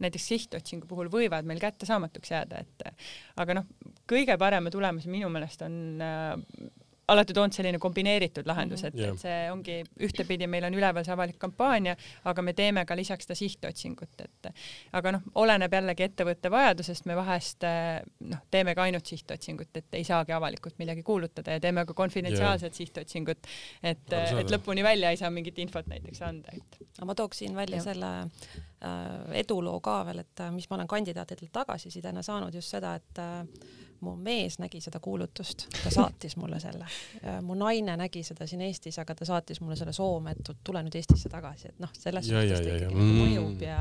Speaker 4: näiteks sihtotsingu puhul võivad meil kättesaamatuks jääda, et aga noh, kõige parema tulemuse minu meelest on äh, alati toonud selline kombineeritud lahendus, et yeah., et see ongi ühtepidi meil on üleval see avalik kampaania, aga me teeme ka lisaks seda sihtotsingut, et aga noh, oleneb jällegi ettevõtte vajadusest, me vahest noh, teeme ka ainult sihtotsingut, et ei saagi avalikult midagi kuulutada ja teeme ka konfidentsiaalset yeah. sihtotsingut, et, et lõpuni välja ei saa mingit infot näiteks anda, et.
Speaker 5: aga ma tooksin välja ja. selle äh, eduloo ka veel, et äh, mis ma olen kandidaatidelt tagasisidena saanud just seda, et äh, mu mees nägi seda kuulutust, ta saatis mulle selle. mu naine nägi seda siin Eestis, aga ta saatis mulle selle Soome, et tule nüüd Eestisse tagasi, et noh, selles ja, suhtes ta ikkagi nagu mõjub ja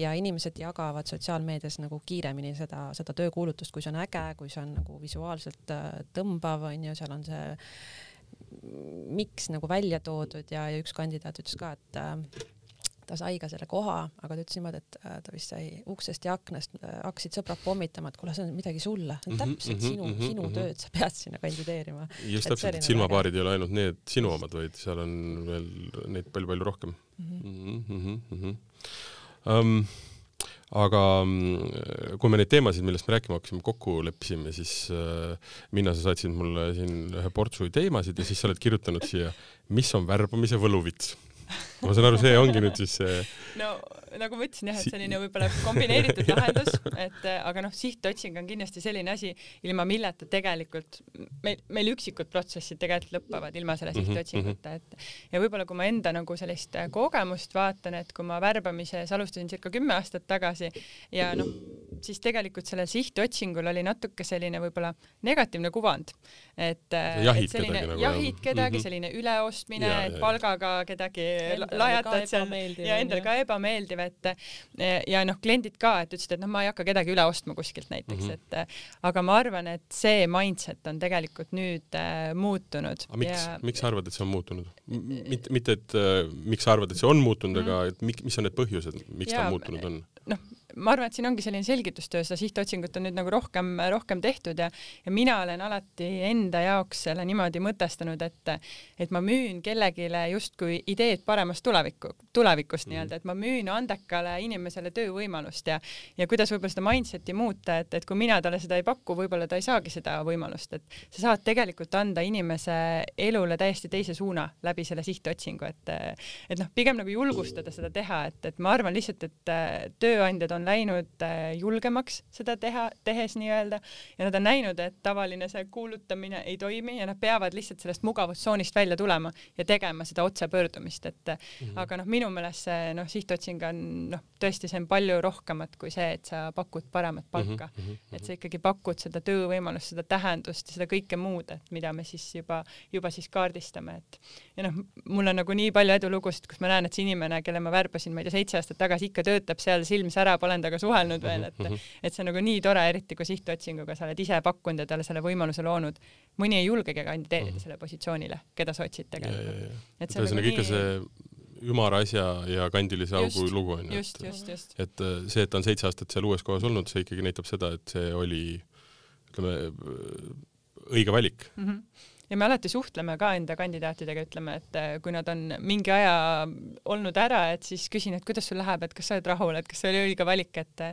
Speaker 5: ja inimesed jagavad sotsiaalmeedias nagu kiiremini seda, seda töökuulutust, kui see on äge, kui see on nagu visuaalselt äh, tõmbav, onju, seal on see miks nagu välja toodud ja, ja üks kandidaat ütles ka, et äh, ta sai ka selle koha, aga ta ütles niimoodi, et äh, ta vist sai uksest ja aknast, äh, hakkasid sõbrad pommitama, et kuule, see on midagi sulle, see on mhm, täpselt mm -hmm, sinu mm, -hmm, sinu mm -hmm. tööd, sa pead sinna kandideerima.
Speaker 3: just et täpselt, et silmapaarid ei ole ainult need sinu omad, vaid seal on veel neid palju-palju rohkem mm. -hmm. Mm -hmm. Um, aga kui me neid teemasid, millest me rääkima hakkasime, kokku leppisime, siis äh, Minna, sa saatsid mulle siin ühe portsu teemasid ja siis sa oled kirjutanud siia, mis on värbamise võluvits ma saan aru, see ongi nüüd siis see
Speaker 4: no nagu ma ütlesin jah, et selline võib-olla kombineeritud lahendus, et äh, aga noh, sihtotsing on kindlasti selline asi, ilma milleta tegelikult meil, meil üksikud protsessid tegelikult lõpevad ilma selle mhm, sihtotsinguta, mhm. et ja võib-olla kui ma enda nagu sellist äh, kogemust vaatan, et kui ma värbamises alustasin circa kümme aastat tagasi ja noh, siis tegelikult sellel sihtotsingul oli natuke selline võib-olla negatiivne kuvand, et, äh, et selline kedagi, nagu, jahid kedagi mm, -hmm. selline üleostmine, et palgaga kedagi lajatad seal ja endale ka ebameeldiv meeldiv, et ja noh, kliendid ka, et ütlesid, et noh, ma ei hakka kedagi üle ostma kuskilt näiteks mm, -hmm. et aga ma arvan, et see mindset on tegelikult nüüd äh, muutunud.
Speaker 3: aga miks ja..., miks sa arvad, et see on muutunud? mitte, mitte, et äh, miks sa arvad, et see on muutunud mm, -hmm. aga et mis on need põhjused, miks ja, ta muutunud on?
Speaker 4: noh, ma arvan, et siin ongi selline selgitustöö, seda sihtotsingut on nüüd nagu rohkem, rohkem tehtud ja, ja mina olen alati enda jaoks selle niimoodi mõtestanud, et, et ma müün kellelegi justkui ideed paremast tuleviku, tulevikust mm. nii-öelda, et ma müün andekale inimesele töövõimalust ja, ja kuidas võib-olla seda mindset'i muuta, et, et kui mina talle seda ei paku, võib-olla ta ei saagi seda võimalust, et sa saad tegelikult anda inimese elule täiesti teise suuna läbi selle sihtotsingu, et, et noh, pigem nagu julgustada seda teha, et, et ma arvan lihtsalt, et tööandjad on läinud äh, julgemaks seda teha, tehes nii-öelda ja nad on näinud, et tavaline see kuulutamine ei toimi ja nad peavad lihtsalt sellest mugavustsoonist välja tulema ja tegema seda otsepöördumist, et mm -hmm. aga noh, minu meelest see noh, sihtotsing on noh, tõesti, see on palju rohkemat kui see, et sa pakud paremat palka mm, -hmm. et sa ikkagi pakud seda töövõimalust, seda tähendust ja seda kõike muud, et mida me siis juba, juba siis kaardistame, et ja noh, mul on nagu nii palju edulugusid, kus ma näen, et see inimene, kelle ma värbasin, ma ei tea, seitse aastat tagasi, ikka töötab seal silm sära, pole temaga suhelnud veel, et mhm. et see on nagu nii tore, eriti kui sihtotsinguga sa oled ise pakkunud ja talle selle võimaluse loonud. mõni ei julgegi kandideerida mm -hmm. selle positsioonile, keda sa otsid tegelikult.
Speaker 3: et see on nagu nii... ikka see ümara asja ja kandilise augu lugu onju.
Speaker 4: just, just, just.
Speaker 3: et äh, see, et ta on seitse aastat seal uues kohas olnud, see ikkagi näitab seda, et see oli ütleme õige valik mm.
Speaker 4: -hmm ja me alati suhtleme ka enda kandidaatidega, ütleme, et äh, kui nad on mingi aja olnud ära, et siis küsin, et kuidas sul läheb, et kas sa oled rahul, et kas see oli õige valik, et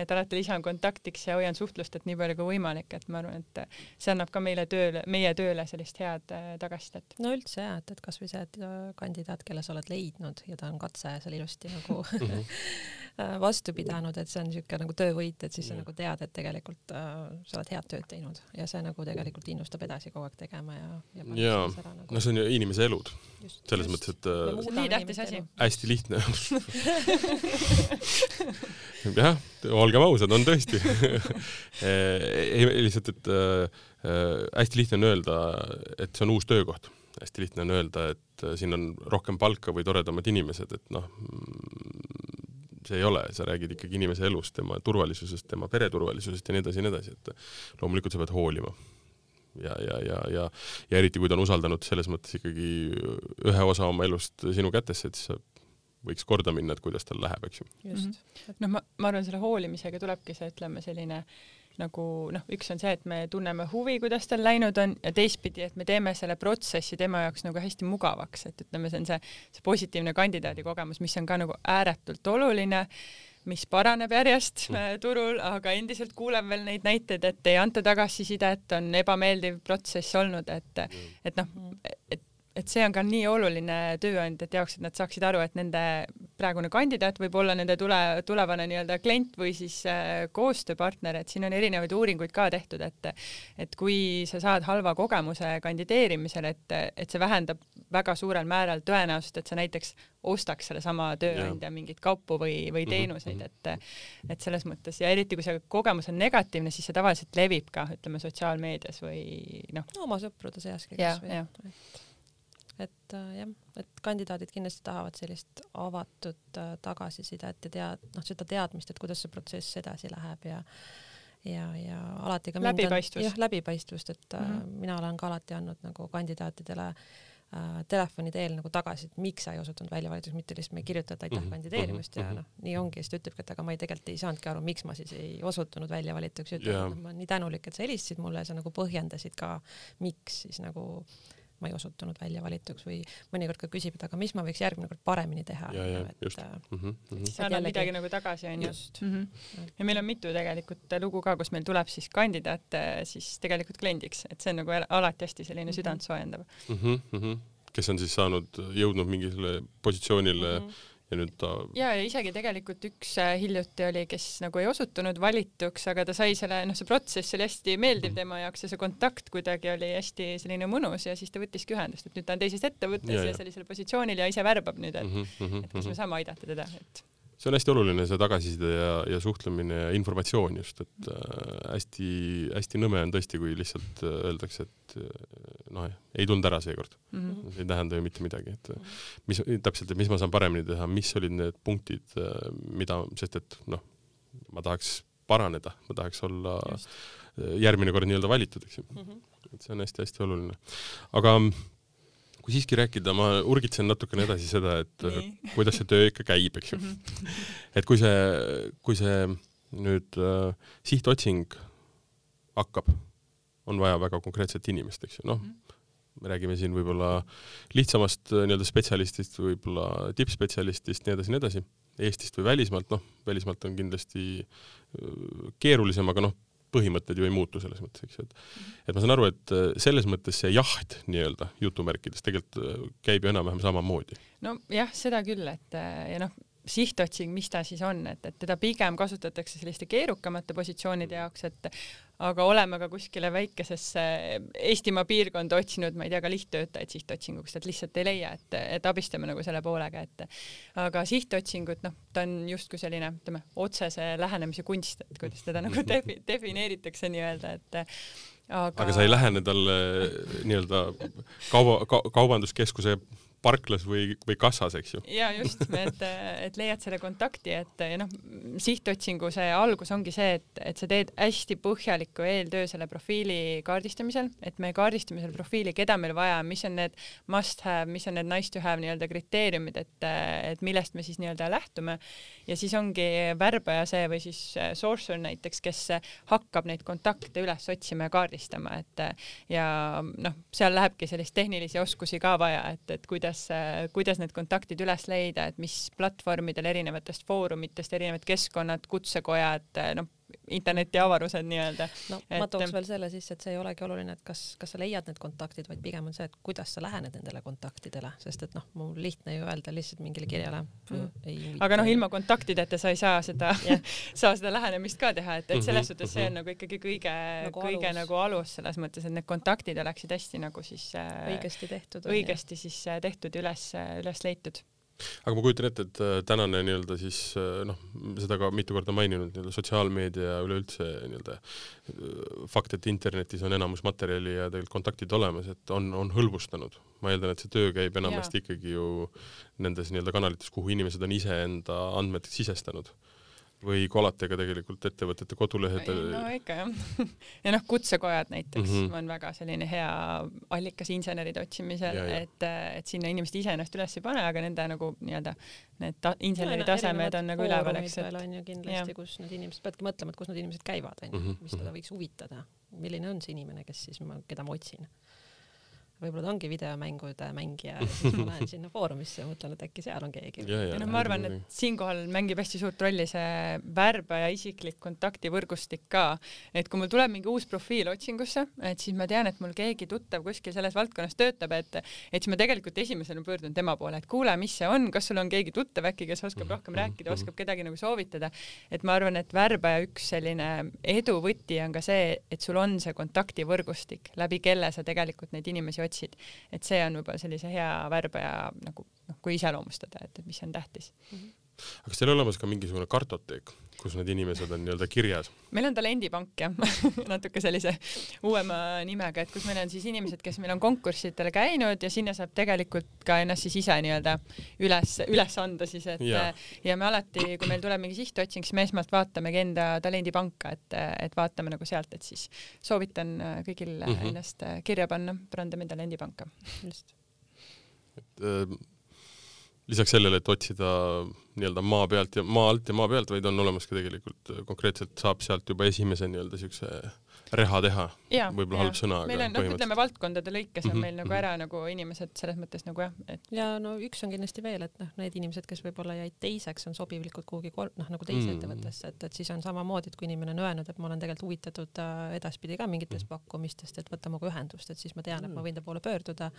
Speaker 4: et alati lisan kontaktiks ja hoian suhtlust, et nii palju kui võimalik, et ma arvan, et see annab ka meile tööle, meie tööle sellist head äh, tagasisidet.
Speaker 5: no üldse jah, et, et kasvõi see, et kandidaat, kelle sa oled leidnud ja ta on katse seal ilusti nagu mhm. vastu pidanud, et see on niisugune nagu töövõit, et siis sa nagu tead, et tegelikult äh, sa oled head tööd teinud ja see nagu tegelikult innustab edasi kogu aeg tegema ja ja,
Speaker 3: ja jaa, nagu... no see on ju inimese elud. selles just. mõttes, et
Speaker 4: äh, nii tähtis asi.
Speaker 3: hästi lihtne jah, olgem ausad, on tõesti ei, lihtsalt, et äh, hästi lihtne on öelda, et see on uus töökoht. hästi lihtne on öelda, et äh, siin on rohkem palka või toredamad inimesed, et noh, see ei ole, sa räägid ikkagi inimese elust, tema turvalisusest, tema pere turvalisusest ja nii edasi ja nii edasi, et loomulikult sa pead hoolima ja, ja, ja, ja, ja eriti, kui ta on usaldanud selles mõttes ikkagi ühe osa oma elust sinu kätesse, et siis sa võiks korda minna, et kuidas tal läheb, eks ju.
Speaker 4: just. Mm -hmm.. noh, ma, ma arvan, selle hoolimisega tulebki see, ütleme, selline nagu noh, üks on see, et me tunneme huvi, kuidas tal läinud on ja teistpidi, et me teeme selle protsessi tema jaoks nagu hästi mugavaks, et ütleme, see on see, see positiivne kandidaadi kogemus, mis on ka nagu ääretult oluline mis paraneb järjest mm. Äh, turul, aga endiselt kuulen veel neid näiteid, et ei anta tagasisidet, on ebameeldiv protsess olnud, et, et noh, et et see on ka nii oluline tööandjate jaoks, et nad saaksid aru, et nende praegune kandidaat võib olla nende tule, tulevane nii-öelda klient või siis äh, koostööpartner, et siin on erinevaid uuringuid ka tehtud, et et kui sa saad halva kogemuse kandideerimisel, et, et see vähendab väga suurel määral tõenäosust, et sa näiteks ostaks sellesama tööandja mingeid kaupu või, või mhm, teenuseid, mhm. et et selles mõttes ja eriti kui see kogemus on negatiivne, siis see tavaliselt levib ka, ütleme sotsiaalmeedias või noh
Speaker 5: no,. oma sõprude seaski kasvõi et äh, jah, et kandidaadid kindlasti tahavad sellist avatud äh, tagasisidet ja tead, noh, seda teadmist, et kuidas see protsess edasi läheb ja ja, ja alati ka
Speaker 4: läbipaistvust.
Speaker 5: jah, läbipaistvust, et mm -hmm. mina olen ka alati andnud nagu kandidaatidele äh, telefoni teel nagu tagasi, et miks sa ei osutunud väljavalituks, mitte lihtsalt me ei kirjuta, et aitäh mm -hmm. kandideerimist mm -hmm. ja mhm. noh, nii ongi, siis ta ütlebki, et aga ma ei tegelikult ei saanudki aru, miks ma siis ei osutunud väljavalituks ja ütleb yeah., et ma olen nii tänulik, et sa helistasid mulle ja sa nagu põhjendasid ka, miks siis nagu äh, ma ei osutunud välja valituks või mõnikord ka küsib, et aga mis ma võiks järgmine kord paremini teha.
Speaker 3: -hmm,
Speaker 4: mm -hmm. sa annad midagi nagu tagasi, onju. Mm -hmm. ja meil on mitu tegelikult lugu ka, kus meil tuleb siis kandidaat siis tegelikult kliendiks, et see on nagu alati hästi selline mm -hmm. südantsoojendav
Speaker 3: mm. -hmm, mm -hmm. kes on siis saanud, jõudnud mingile positsioonile mm, -hmm ja nüüd ta
Speaker 4: ja, ja isegi tegelikult üks äh, hiljuti oli, kes nagu ei osutunud valituks, aga ta sai selle, noh, see protsess oli hästi meeldiv mm -hmm. tema jaoks ja see kontakt kuidagi oli hästi selline mõnus ja siis ta võttiski ühendust, et nüüd ta on teises ettevõttes ja, ja, ja sellisel positsioonil ja ise värbab nüüd, et mm, -hmm, et kas me mhm. saame aidata teda, et
Speaker 3: see on hästi oluline, see tagasiside ja, ja suhtlemine ja informatsioon just, et hästi-hästi äh, nõme on tõesti, kui lihtsalt äh, öeldakse, et äh, noh, ei tulnud ära seekord mm. -hmm. see ei tähenda ju mitte midagi, et mis täpselt, et mis ma saan paremini teha, mis olid need punktid, mida, sest et noh, ma tahaks paraneda, ma tahaks olla just. järgmine kord nii-öelda valitud, eks ju mm. -hmm. et see on hästi-hästi oluline. aga kui siiski rääkida, ma urgitsen natukene edasi seda, et Nii. kuidas see töö ikka käib, eks ju mm. -hmm. et kui see, kui see nüüd äh, sihtotsing hakkab, on vaja väga konkreetset inimest, eks ju, noh mm -hmm., me räägime siin võib-olla lihtsamast äh, nii-öelda spetsialistist, võib-olla tippspetsialistist, nii edasi, nii edasi, Eestist või välismaalt, noh, välismaalt on kindlasti äh, keerulisem, aga noh, põhimõtted ju ei muutu selles mõttes, eks ju, et et ma saan aru, et äh, selles mõttes see jaht nii-öelda jutumärkides tegelikult äh, käib ju enam-vähem samamoodi.
Speaker 4: nojah, seda küll, et äh, ja noh, sihtotsing, mis ta siis on, et, et teda pigem kasutatakse selliste keerukamate positsioonide jaoks, et aga oleme ka kuskile väikesesse Eestimaa piirkonda otsinud, ma ei tea, ka lihttöötajaid sihtotsinguks, et lihtsalt ei leia, et, et abistame nagu selle poolega, et aga sihtotsingut, noh, ta on justkui selline, ütleme, otsese lähenemise kunst, et kuidas teda nagu defi-, defineeritakse nii-öelda, et aga
Speaker 3: aga sa ei lähene talle nii-öelda kauba ka,, kaubanduskeskuse parklas või, või kassas, eks ju.
Speaker 4: ja just, et, et leiad selle kontakti, et ja noh, sihtotsingu see algus ongi see, et, et sa teed hästi põhjaliku eeltöö selle profiili kaardistamisel, et me kaardistame selle profiili, keda meil vaja mis on need must have, mis on need nice to have nii-öelda kriteeriumid, et, et millest me siis nii-öelda lähtume ja siis ongi värbaja see või siis sourcer näiteks, kes hakkab neid kontakte üles otsima ja kaardistama, et ja noh, seal lähebki sellist tehnilisi oskusi ka vaja, et, et kuidas kuidas, kuidas need kontaktid üles leida, et mis platvormidel erinevatest foorumitest erinevad keskkonnad, kutsekojad, noh, internetiavarused nii-öelda.
Speaker 5: no et... ma tooks veel selle sisse, et see ei olegi oluline, et kas, kas sa leiad need kontaktid, vaid pigem on see, et kuidas sa lähened nendele kontaktidele, sest et noh, mul lihtne ju öelda lihtsalt mingile kirjale mm. ei
Speaker 4: aga noh, ilma kontaktideta sa ei saa seda yeah. saa seda lähenemist ka teha, et, et selles suhtes see on
Speaker 3: Mhm.
Speaker 4: nagu ikkagi kõige
Speaker 5: Nagu
Speaker 4: kõige
Speaker 5: alus.
Speaker 4: nagu alus selles mõttes, et need kontaktid oleksid hästi nagu siis äh,
Speaker 5: õigesti tehtud.
Speaker 4: õigesti siis äh, tehtud ja üles, üles leitud.
Speaker 3: Aga ma kujutan ette, et äh, tänane nii-öelda siis äh, noh, seda ka mitu korda maininud, nii-öelda sotsiaalmeedia ja üleüldse nii-öelda äh, fakt, et internetis on enamus materjali ja tegelikult kontaktid olemas, et on, on hõlbustanud. ma eeldan, et see töö käib enamasti
Speaker 4: Jaa.
Speaker 3: ikkagi ju nendes nii-öelda kanalites, kuhu inimesed on iseenda andmed sisestanud või kolate ka tegelikult ettevõtete kodulehed
Speaker 4: no ikka jah. ja noh, kutsekojad näiteks mm
Speaker 3: Mhm.
Speaker 4: -hmm. on väga selline hea allikas inseneride otsimisel,
Speaker 3: Ja, ja.
Speaker 4: et, et sinna inimesed ise ennast üles ei pane, aga nende nagu nii-öelda need ta, inseneri tasemed on nagu üleval, eks,
Speaker 5: et
Speaker 4: et
Speaker 5: on ju kindlasti, kus need inimesed, peadki mõtlema, et kus need inimesed käivad, on ju,
Speaker 3: Mhm,
Speaker 5: mis teda võiks huvitada, milline on see inimene, kes siis ma, keda ma otsin. Võib-olla ta ongi videomängude mängija ja siis ma lähen sinna foorumisse ja mõtlen, et äkki seal on keegi.
Speaker 3: ja,
Speaker 4: noh, ma arvan, et siinkohal mängib hästi suurt rolli see värbaja isiklik kontaktivõrgustik ka, et kui mul tuleb mingi uus profiil otsingusse, et siis ma tean, et mul keegi tuttav kuskil selles valdkonnas töötab, et et siis ma tegelikult esimesena pöördun tema poole, et kuule, mis see on, kas sul on keegi tuttav äkki, kes oskab rohkem rääkida, oskab kedagi nagu soovitada, et ma arvan, et värbaja üks selline edu võti on ka see, et sul on see kontaktivõrgustik, läbi kelle sa tegelikult neid inimesi otsid, et see on võib-olla sellise hea värbaja nagu noh, kui iseloomustada, et, et mis on tähtis.
Speaker 3: Aga kas teil on olemas ka mingisugune kartoteek, kus need inimesed on nii-öelda kirjas?
Speaker 4: meil on talendipank jah natuke sellise uuema nimega, et kus meil on siis inimesed, kes meil on konkurssidele käinud ja sinna saab tegelikult ka ennast siis ise nii-öelda üles, üles anda siis, et ja. ja me alati, kui meil tuleb mingi sihtotsing, siis me esmalt vaatamegi enda talendipanka, et, et vaatame nagu sealt, et siis soovitan kõigil mm. -hmm. ennast kirja panna Brandemi talendipanka.
Speaker 5: just.
Speaker 3: et äh, lisaks sellele, et otsida nii-öelda maa pealt ja maa alt ja maa pealt, vaid on olemas ka tegelikult konkreetselt saab sealt juba esimese nii-öelda siukse reha teha. Võib-olla halb sõna, aga
Speaker 4: meil on, noh, ütleme valdkondade lõikes on
Speaker 3: Mhm,
Speaker 4: meil nagu
Speaker 3: mhm.
Speaker 4: ära nagu inimesed selles mõttes nagu jah, et
Speaker 5: ja no üks on kindlasti veel, et noh, need inimesed, kes võib-olla jäid teiseks, on sobilikud kuhugi kol- noh, nagu teise
Speaker 3: Mm.
Speaker 5: mm. ettevõttesse, et, et siis on samamoodi, et kui inimene on öelnud, et ma olen tegelikult huvitatud äh, edaspidi ka mingitest pakkumistest, et võta minuga ühendust, et siis ma tean, et ma võin ta poole pöörduda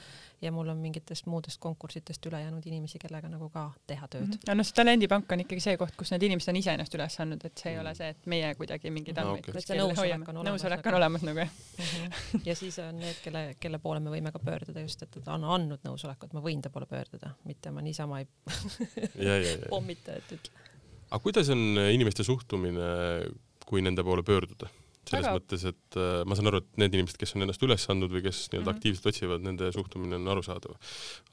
Speaker 5: ja mul on mingitest muudest konkurssidest üle jäänud inimesi, kellega nagu ka teha tööd mm.
Speaker 4: ja noh, see talendipank on ikkagi see koht, kus need inimesed on ise ennast üles andnud, et see ei ole see, et meie kuidagi mingeid andmeid.
Speaker 5: Et see
Speaker 4: kuskil
Speaker 5: nõusolek
Speaker 4: hoiame.
Speaker 5: on olemas,
Speaker 4: nõusolek
Speaker 5: aga-
Speaker 4: on olemas nagu jah.
Speaker 5: -hmm. ja siis on need, kelle, kelle poole me võime ka pöörduda just, et ta on andnud nõusoleku, et ma võin ta poole pöörduda, mitte ma niisama ei
Speaker 3: ja, ja, ja.
Speaker 5: pommita, et ütle.
Speaker 3: aga kuidas on inimeste suhtumine, kui nende poole pöörduda? selles
Speaker 4: Väga-
Speaker 3: mõttes, et äh, ma saan aru, et need inimesed, kes on ennast üles andnud või kes nii-öelda mm. -hmm. aktiivselt otsivad, nende suhtumine on arusaadav,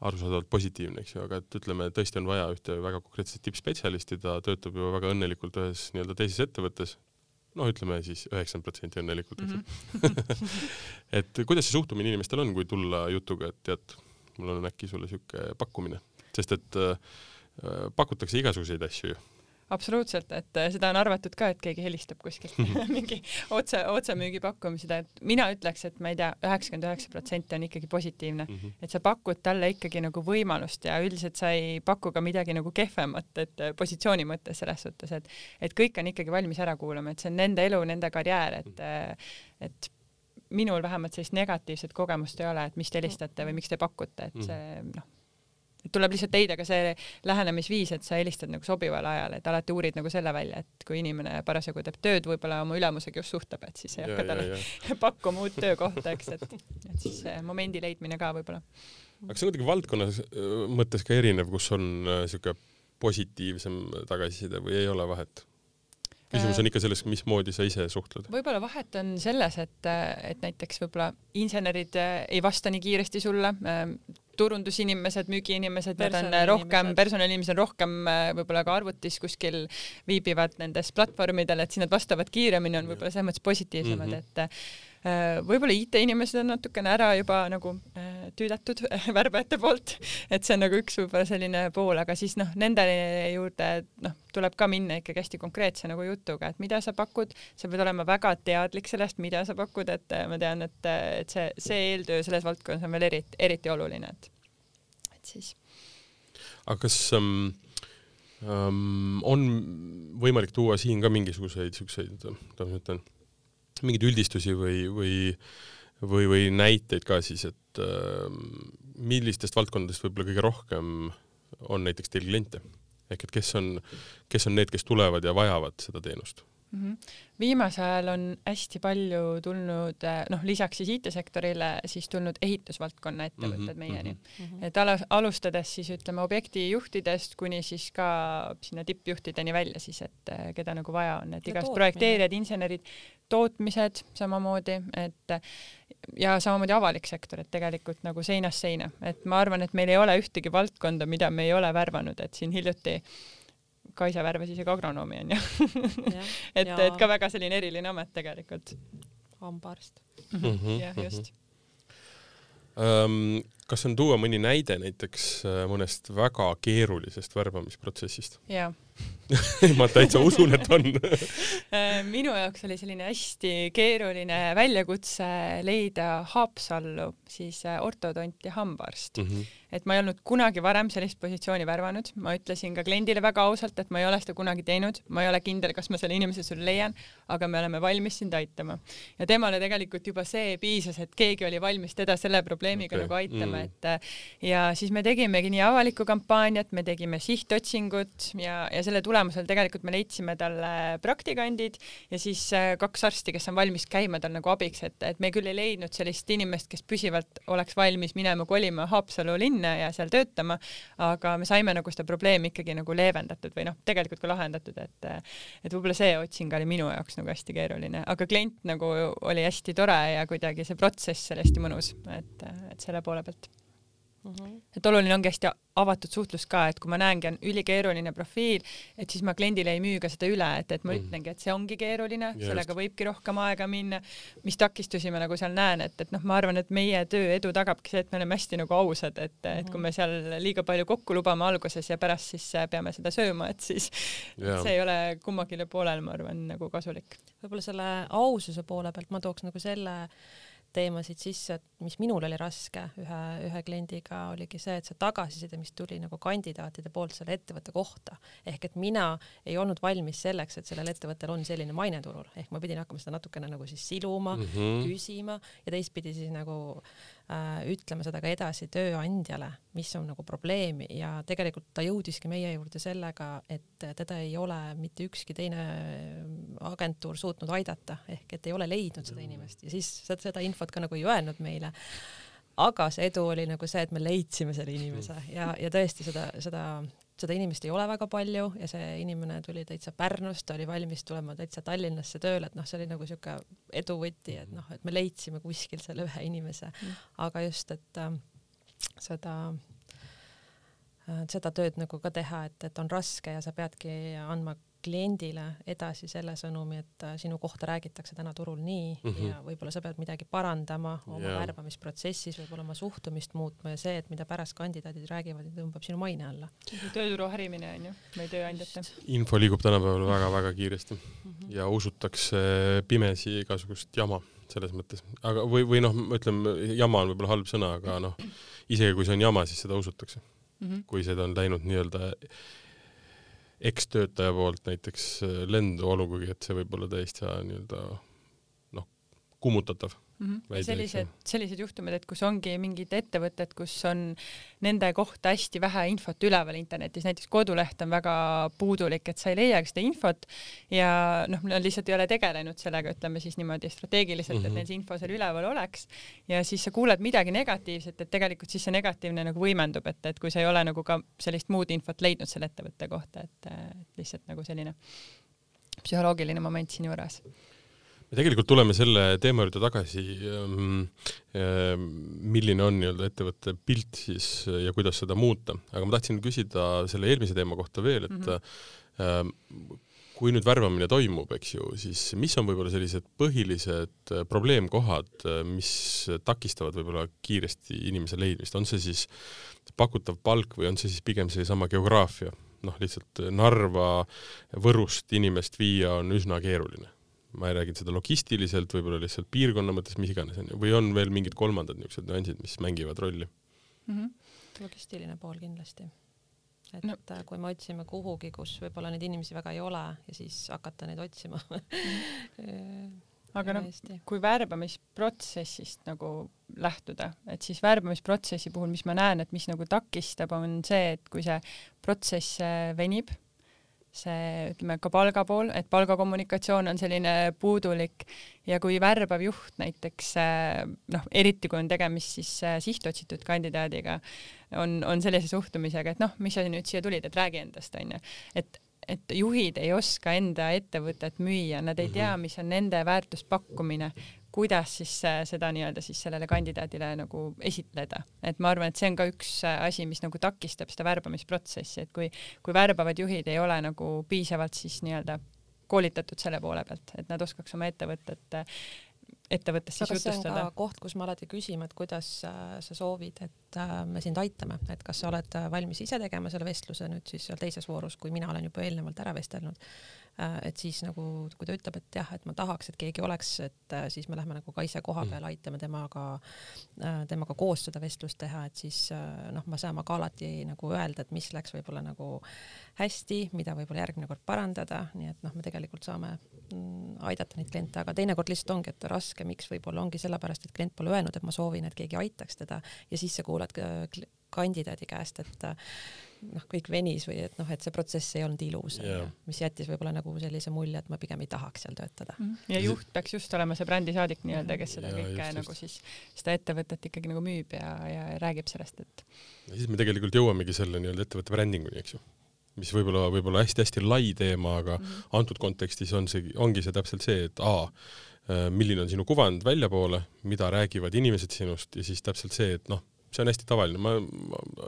Speaker 3: arusaadavalt positiivne, eks ju, aga et ütleme, tõesti on vaja ühte väga konkreetset tippspetsialisti, ta töötab juba väga õnnelikult ühes nii-öelda teises ettevõttes, noh, ütleme siis üheksakümmend protsenti õnnelikult, eks ju
Speaker 4: Mhm.
Speaker 3: et kuidas see suhtumine inimestel on, kui tulla jutuga, et tead, mul on äkki sulle sihuke pakkumine, sest et äh, pakutakse igasuguseid asju ju.
Speaker 4: Absoluutselt, et äh, seda on arvatud ka, et keegi helistab kuskilt mingi otse, otsemüügi pakkumised, et mina ütleks, et ma ei tea, üheksakümmend üheksa protsenti on ikkagi positiivne
Speaker 3: Mm -hmm.
Speaker 4: et sa pakud talle ikkagi nagu võimalust ja üldiselt sa ei paku ka midagi nagu kehvemat, et äh, positsiooni mõttes selles suhtes, et et kõik on ikkagi valmis ära kuulama, et see on nende elu, nende karjäär, et äh, et minul vähemalt sellist negatiivset kogemust ei ole, et mis te helistate või miks te pakute, et see noh, et tuleb lihtsalt leida ka see lähenemisviis, et sa helistad nagu sobival ajal, et alati uurid nagu selle välja, et kui inimene parasjagu teeb tööd, võib-olla oma ülemusega just suhtleb, et siis ei hakka talle pakkuma uut töökohta, eks, et, et siis see momendi leidmine ka võib-olla.
Speaker 3: aga see on kuidagi valdkonna mõttes ka erinev, kus on niisugune positiivsem tagasiside või ei ole vahet? Küsimus on ikka selles, mismoodi sa ise suhtled.
Speaker 4: võib-olla vahet on selles, et, et näiteks võib-olla insenerid ei vasta nii kiiresti sulle, turundusinimesed, müügiinimesed, nad on rohkem, personaliinimesed on rohkem võib-olla ka arvutis kuskil viibivad nendes platvormidel, et siis nad vastavad kiiremini, on võib-olla selles mõttes positiivsemad mm, -hmm. et Äh, võib-olla IT-inimesed on natukene ära juba nagu äh, tüüdatud värbajate poolt, et see on nagu üks võib-olla selline pool, aga siis noh, nende juurde noh, tuleb ka minna ikkagi hästi konkreetse nagu jutuga, et mida sa pakud, sa pead olema väga teadlik sellest, mida sa pakud, et äh, ma tean, et, et see, see eeltöö selles valdkonnas on veel eriti, eriti oluline, et, et siis.
Speaker 3: aga kas um, um, on võimalik tuua siin ka mingisuguseid siukseid, kuidas ma ütlen mingeid üldistusi või, või, või, või näiteid ka siis, et äh, millistest valdkondadest võib-olla kõige rohkem on näiteks teil kliente? ehk et kes on, kes on need, kes tulevad ja vajavad seda teenust
Speaker 4: mm? -hmm. viimasel ajal on hästi palju tulnud, eh, noh, lisaks siis IT-sektorile siis tulnud ehitusvaldkonna ettevõtted mm -hmm. meieni mm. -hmm. et ala, alustades siis ütleme objektijuhtidest kuni siis ka sinna tippjuhtideni välja siis, et eh, keda nagu vaja on, et igast projekteerijad, insenerid, tootmised samamoodi, et ja samamoodi avalik sektor, et tegelikult nagu seinast seina, et ma arvan, et meil ei ole ühtegi valdkonda, mida me ei ole värvanud, et siin hiljuti Kaisa värvas isegi agronoomi onju et, et ka väga selline eriline amet tegelikult.
Speaker 5: hambaarst
Speaker 4: -hmm.. jah, just.
Speaker 3: Um, kas on tuua mõni näide näiteks äh, mõnest väga keerulisest värbamisprotsessist?
Speaker 4: jaa
Speaker 3: ma täitsa usun, et on
Speaker 4: äh, minu jaoks oli selline hästi keeruline väljakutse leida Haapsallu siis äh, ortodont ja hambaarst mm. -hmm et ma ei olnud kunagi varem sellist positsiooni värvanud, ma ütlesin ka kliendile väga ausalt, et ma ei ole seda kunagi teinud, ma ei ole kindel, kas ma selle inimese sulle leian, aga me oleme valmis sind aitama. ja temale tegelikult juba see piisas, et keegi oli valmis teda selle probleemiga okay. nagu aitama mm., et ja siis me tegimegi nii avalikku kampaaniat, me tegime sihtotsingut ja, ja selle tulemusel tegelikult me leidsime talle praktikandid ja siis äh, kaks arsti, kes on valmis käima tal nagu abiks, et, et me küll ei leidnud sellist inimest, kes püsivalt oleks valmis minema kolima Haapsalu linna, ja seal töötama, aga me saime nagu seda probleemi ikkagi nagu leevendatud või noh, tegelikult ka lahendatud, et et võib-olla see otsing oli minu jaoks nagu hästi keeruline, aga klient nagu oli hästi tore ja kuidagi see protsess oli hästi mõnus, et, et selle poole pealt mm. -hmm. et oluline ongi hästi avatud suhtlus ka, et kui ma näengi, on ülikeeruline profiil, et siis ma kliendile ei müü ka seda üle, et, et ma mm -hmm. ütlengi, et see ongi keeruline, sellega võibki rohkem aega minna. mis takistusi ma nagu seal näen, et, et noh, ma arvan, et meie töö edu tagabki see, et me oleme hästi nagu ausad, et mm, -hmm. et kui me seal liiga palju kokku lubame alguses ja pärast siis peame seda sööma, et siis yeah. see ei ole kummagile poolele, ma arvan, nagu kasulik.
Speaker 5: võib-olla selle aususe poole pealt ma tooks nagu selle teemasid sisse, et mis minul oli raske ühe, ühe kliendiga, oligi see, et see tagasiside, mis tuli nagu kandidaatide poolt selle ettevõtte kohta, ehk et mina ei olnud valmis selleks, et sellel ettevõttel on selline maine turul, ehk ma pidin hakkama seda natukene nagu siis siluma mm, -hmm. küsima ja teistpidi siis nagu äh, ütlema seda ka edasi tööandjale, mis on nagu probleem ja tegelikult ta jõudiski meie juurde sellega, et teda ei ole mitte ükski teine agentuur suutnud aidata, ehk et ei ole leidnud seda inimest. Ja siis seda infot ka nagu ei öelnud meile. Aga see edu oli nagu see, et me leidsime selle inimese. Ja, ja tõesti seda, seda, seda inimest ei ole väga palju ja see inimene tuli täitsa Pärnust, ta oli valmis tulema täitsa Tallinnasse tööle, et noh, see oli nagu siuke edu võti, et noh, et me leidsime kuskil selle ühe inimese mm., aga just, et äh, seda äh, seda tööd nagu ka teha, et, et on raske ja sa peadki andma kliendile edasi selle sõnumi, et äh, sinu kohta räägitakse täna turul nii mm -hmm. ja võib-olla sa pead midagi parandama oma yeah. värbamisprotsessis, võib-olla oma suhtumist muutma ja see, et mida pärast kandidaadid räägivad, tõmbab sinu maine alla.
Speaker 4: tööturu harimine on ju, või tööandjate.
Speaker 3: info liigub tänapäeval väga-väga kiiresti mm -hmm. ja usutakse pimesi igasugust jama selles mõttes, aga või, või noh, ma ütlen, jama on võib-olla halb sõna, aga noh, isegi kui see on jama, siis seda usutakse mm. -hmm. kui seda on läinud nii-öelda ekstöötaja poolt näiteks äh, lendu, olgugi et see võib olla täitsa nii-öelda noh, kummutatav
Speaker 4: mm. -hmm. sellised sellised juhtumid, et kus ongi mingid ettevõtted, kus on nende kohta hästi vähe infot üleval internetis, näiteks koduleht on väga puudulik, et sa ei leiagi seda infot ja noh, nad lihtsalt ei ole tegelenud sellega, ütleme siis niimoodi strateegiliselt mm, -hmm.
Speaker 3: Mhm.
Speaker 4: et neil see info seal üleval oleks ja siis sa kuuled midagi negatiivset, et tegelikult siis see negatiivne nagu võimendub, et, et kui sa ei ole nagu ka sellist muud infot leidnud selle ettevõtte kohta, et, et lihtsalt nagu selline psühholoogiline moment siinjuures
Speaker 3: me tegelikult tuleme selle teema juurde tagasi, milline on nii-öelda ettevõtte pilt siis ja kuidas seda muuta, aga ma tahtsin küsida selle eelmise teema kohta veel, et mm -hmm. kui nüüd värbamine toimub, eks ju, siis mis on võib-olla sellised põhilised probleemkohad, mis takistavad võib-olla kiiresti inimese leidmist, on see siis pakutav palk või on see siis pigem seesama geograafia? noh, lihtsalt Narva Võrust inimest viia on üsna keeruline ma ei räägi seda logistiliselt, võib-olla lihtsalt piirkonna mõttes, mis iganes onju, või on veel mingid kolmandad niisugused nüansid, mis mängivad rolli?
Speaker 4: mm. -hmm.
Speaker 5: logistiline pool kindlasti. et
Speaker 4: No-
Speaker 5: no. kui me otsime kuhugi, kus võib-olla neid inimesi väga ei ole ja siis hakata neid otsima
Speaker 4: aga noh, kui värbamisprotsessist nagu lähtuda, et siis värbamisprotsessi puhul, mis ma näen, et mis nagu takistab, on see, et kui see protsess äh, venib, see ütleme ka palga pool, et palgakommunikatsioon on selline puudulik ja kui värbav juht näiteks äh, noh, eriti kui on tegemist siis äh, sihtotsitud kandidaadiga, on, on sellise suhtumisega, et noh, mis sa nüüd siia tulid, et räägi endast, onju, et et juhid ei oska enda ettevõtet müüa, nad ei tea, mis on nende väärtuspakkumine, kuidas siis äh, seda nii-öelda siis sellele kandidaadile nagu esitleda, et ma arvan, et see on ka üks äh, asi, mis nagu takistab seda värbamisprotsessi, et kui, kui värbavad juhid ei ole nagu piisavalt siis nii-öelda koolitatud selle poole pealt, et nad oskaks oma ettevõtet, ettevõttes siis jutustada.
Speaker 5: koht, kus me alati küsime, et kuidas äh, sa soovid, et me sind aitame, et kas sa oled valmis ise tegema selle vestluse nüüd siis seal teises voorus, kui mina olen juba eelnevalt ära vestelnud. Et siis nagu, kui ta ütleb, et jah, et ma tahaks, et keegi oleks, et äh, siis me lähme nagu ka ise koha peale, aitame temaga, temaga koos seda vestlust teha, et siis äh, noh, me saame ka alati nagu öelda, et mis läks võib-olla nagu hästi, mida võib-olla järgmine kord parandada, nii et noh, me tegelikult saame mm, aidata neid kliente, aga teinekord lihtsalt ongi, et raske, miks võib-olla ongi sellepärast, et klient pole öelnud, et ma soovin, et keegi aitaks teda ja siis sa kuulad kandidaadi käest, et äh, noh, kõik venis või et noh, et see protsess ei olnud ilus yeah., mis jättis võib-olla nagu sellise mulje, et ma pigem ei tahaks seal töötada mm.
Speaker 4: ja juht peaks just olema see brändisaadik nii-öelda, kes seda
Speaker 3: Jaa,
Speaker 4: kõike
Speaker 3: just,
Speaker 4: nagu siis, seda ettevõtet ikkagi nagu müüb ja, ja räägib sellest, et
Speaker 3: ja siis me tegelikult jõuamegi selle nii-öelda ettevõtte brändinguni, eks ju. mis võib-olla, võib-olla hästi-hästi lai teema, aga mm -hmm. antud kontekstis on see, ongi see täpselt see, et A, milline on sinu kuvand väljapoole, mida räägivad inimesed sinust ja siis täpselt see, et noh, see on hästi tavaline, ma,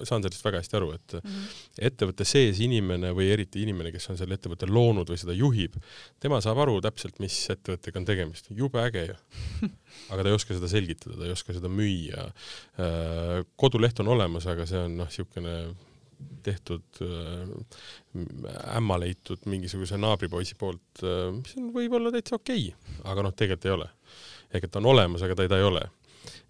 Speaker 3: saan sellest väga hästi aru, et mm -hmm. ettevõtte sees inimene või eriti inimene, kes on selle ettevõtte loonud või seda juhib, tema saab aru täpselt, mis ettevõttega on tegemist, jube äge ju. aga ta ei oska seda selgitada, ta ei oska seda müüa. koduleht on olemas, aga see on noh, niisugune tehtud äh, ämma leitud mingisuguse naabripoisi poolt, mis on võib-olla täitsa okei okay,, aga noh, tegelikult ei ole. ehk et ta on olemas, aga ta, ta ei ole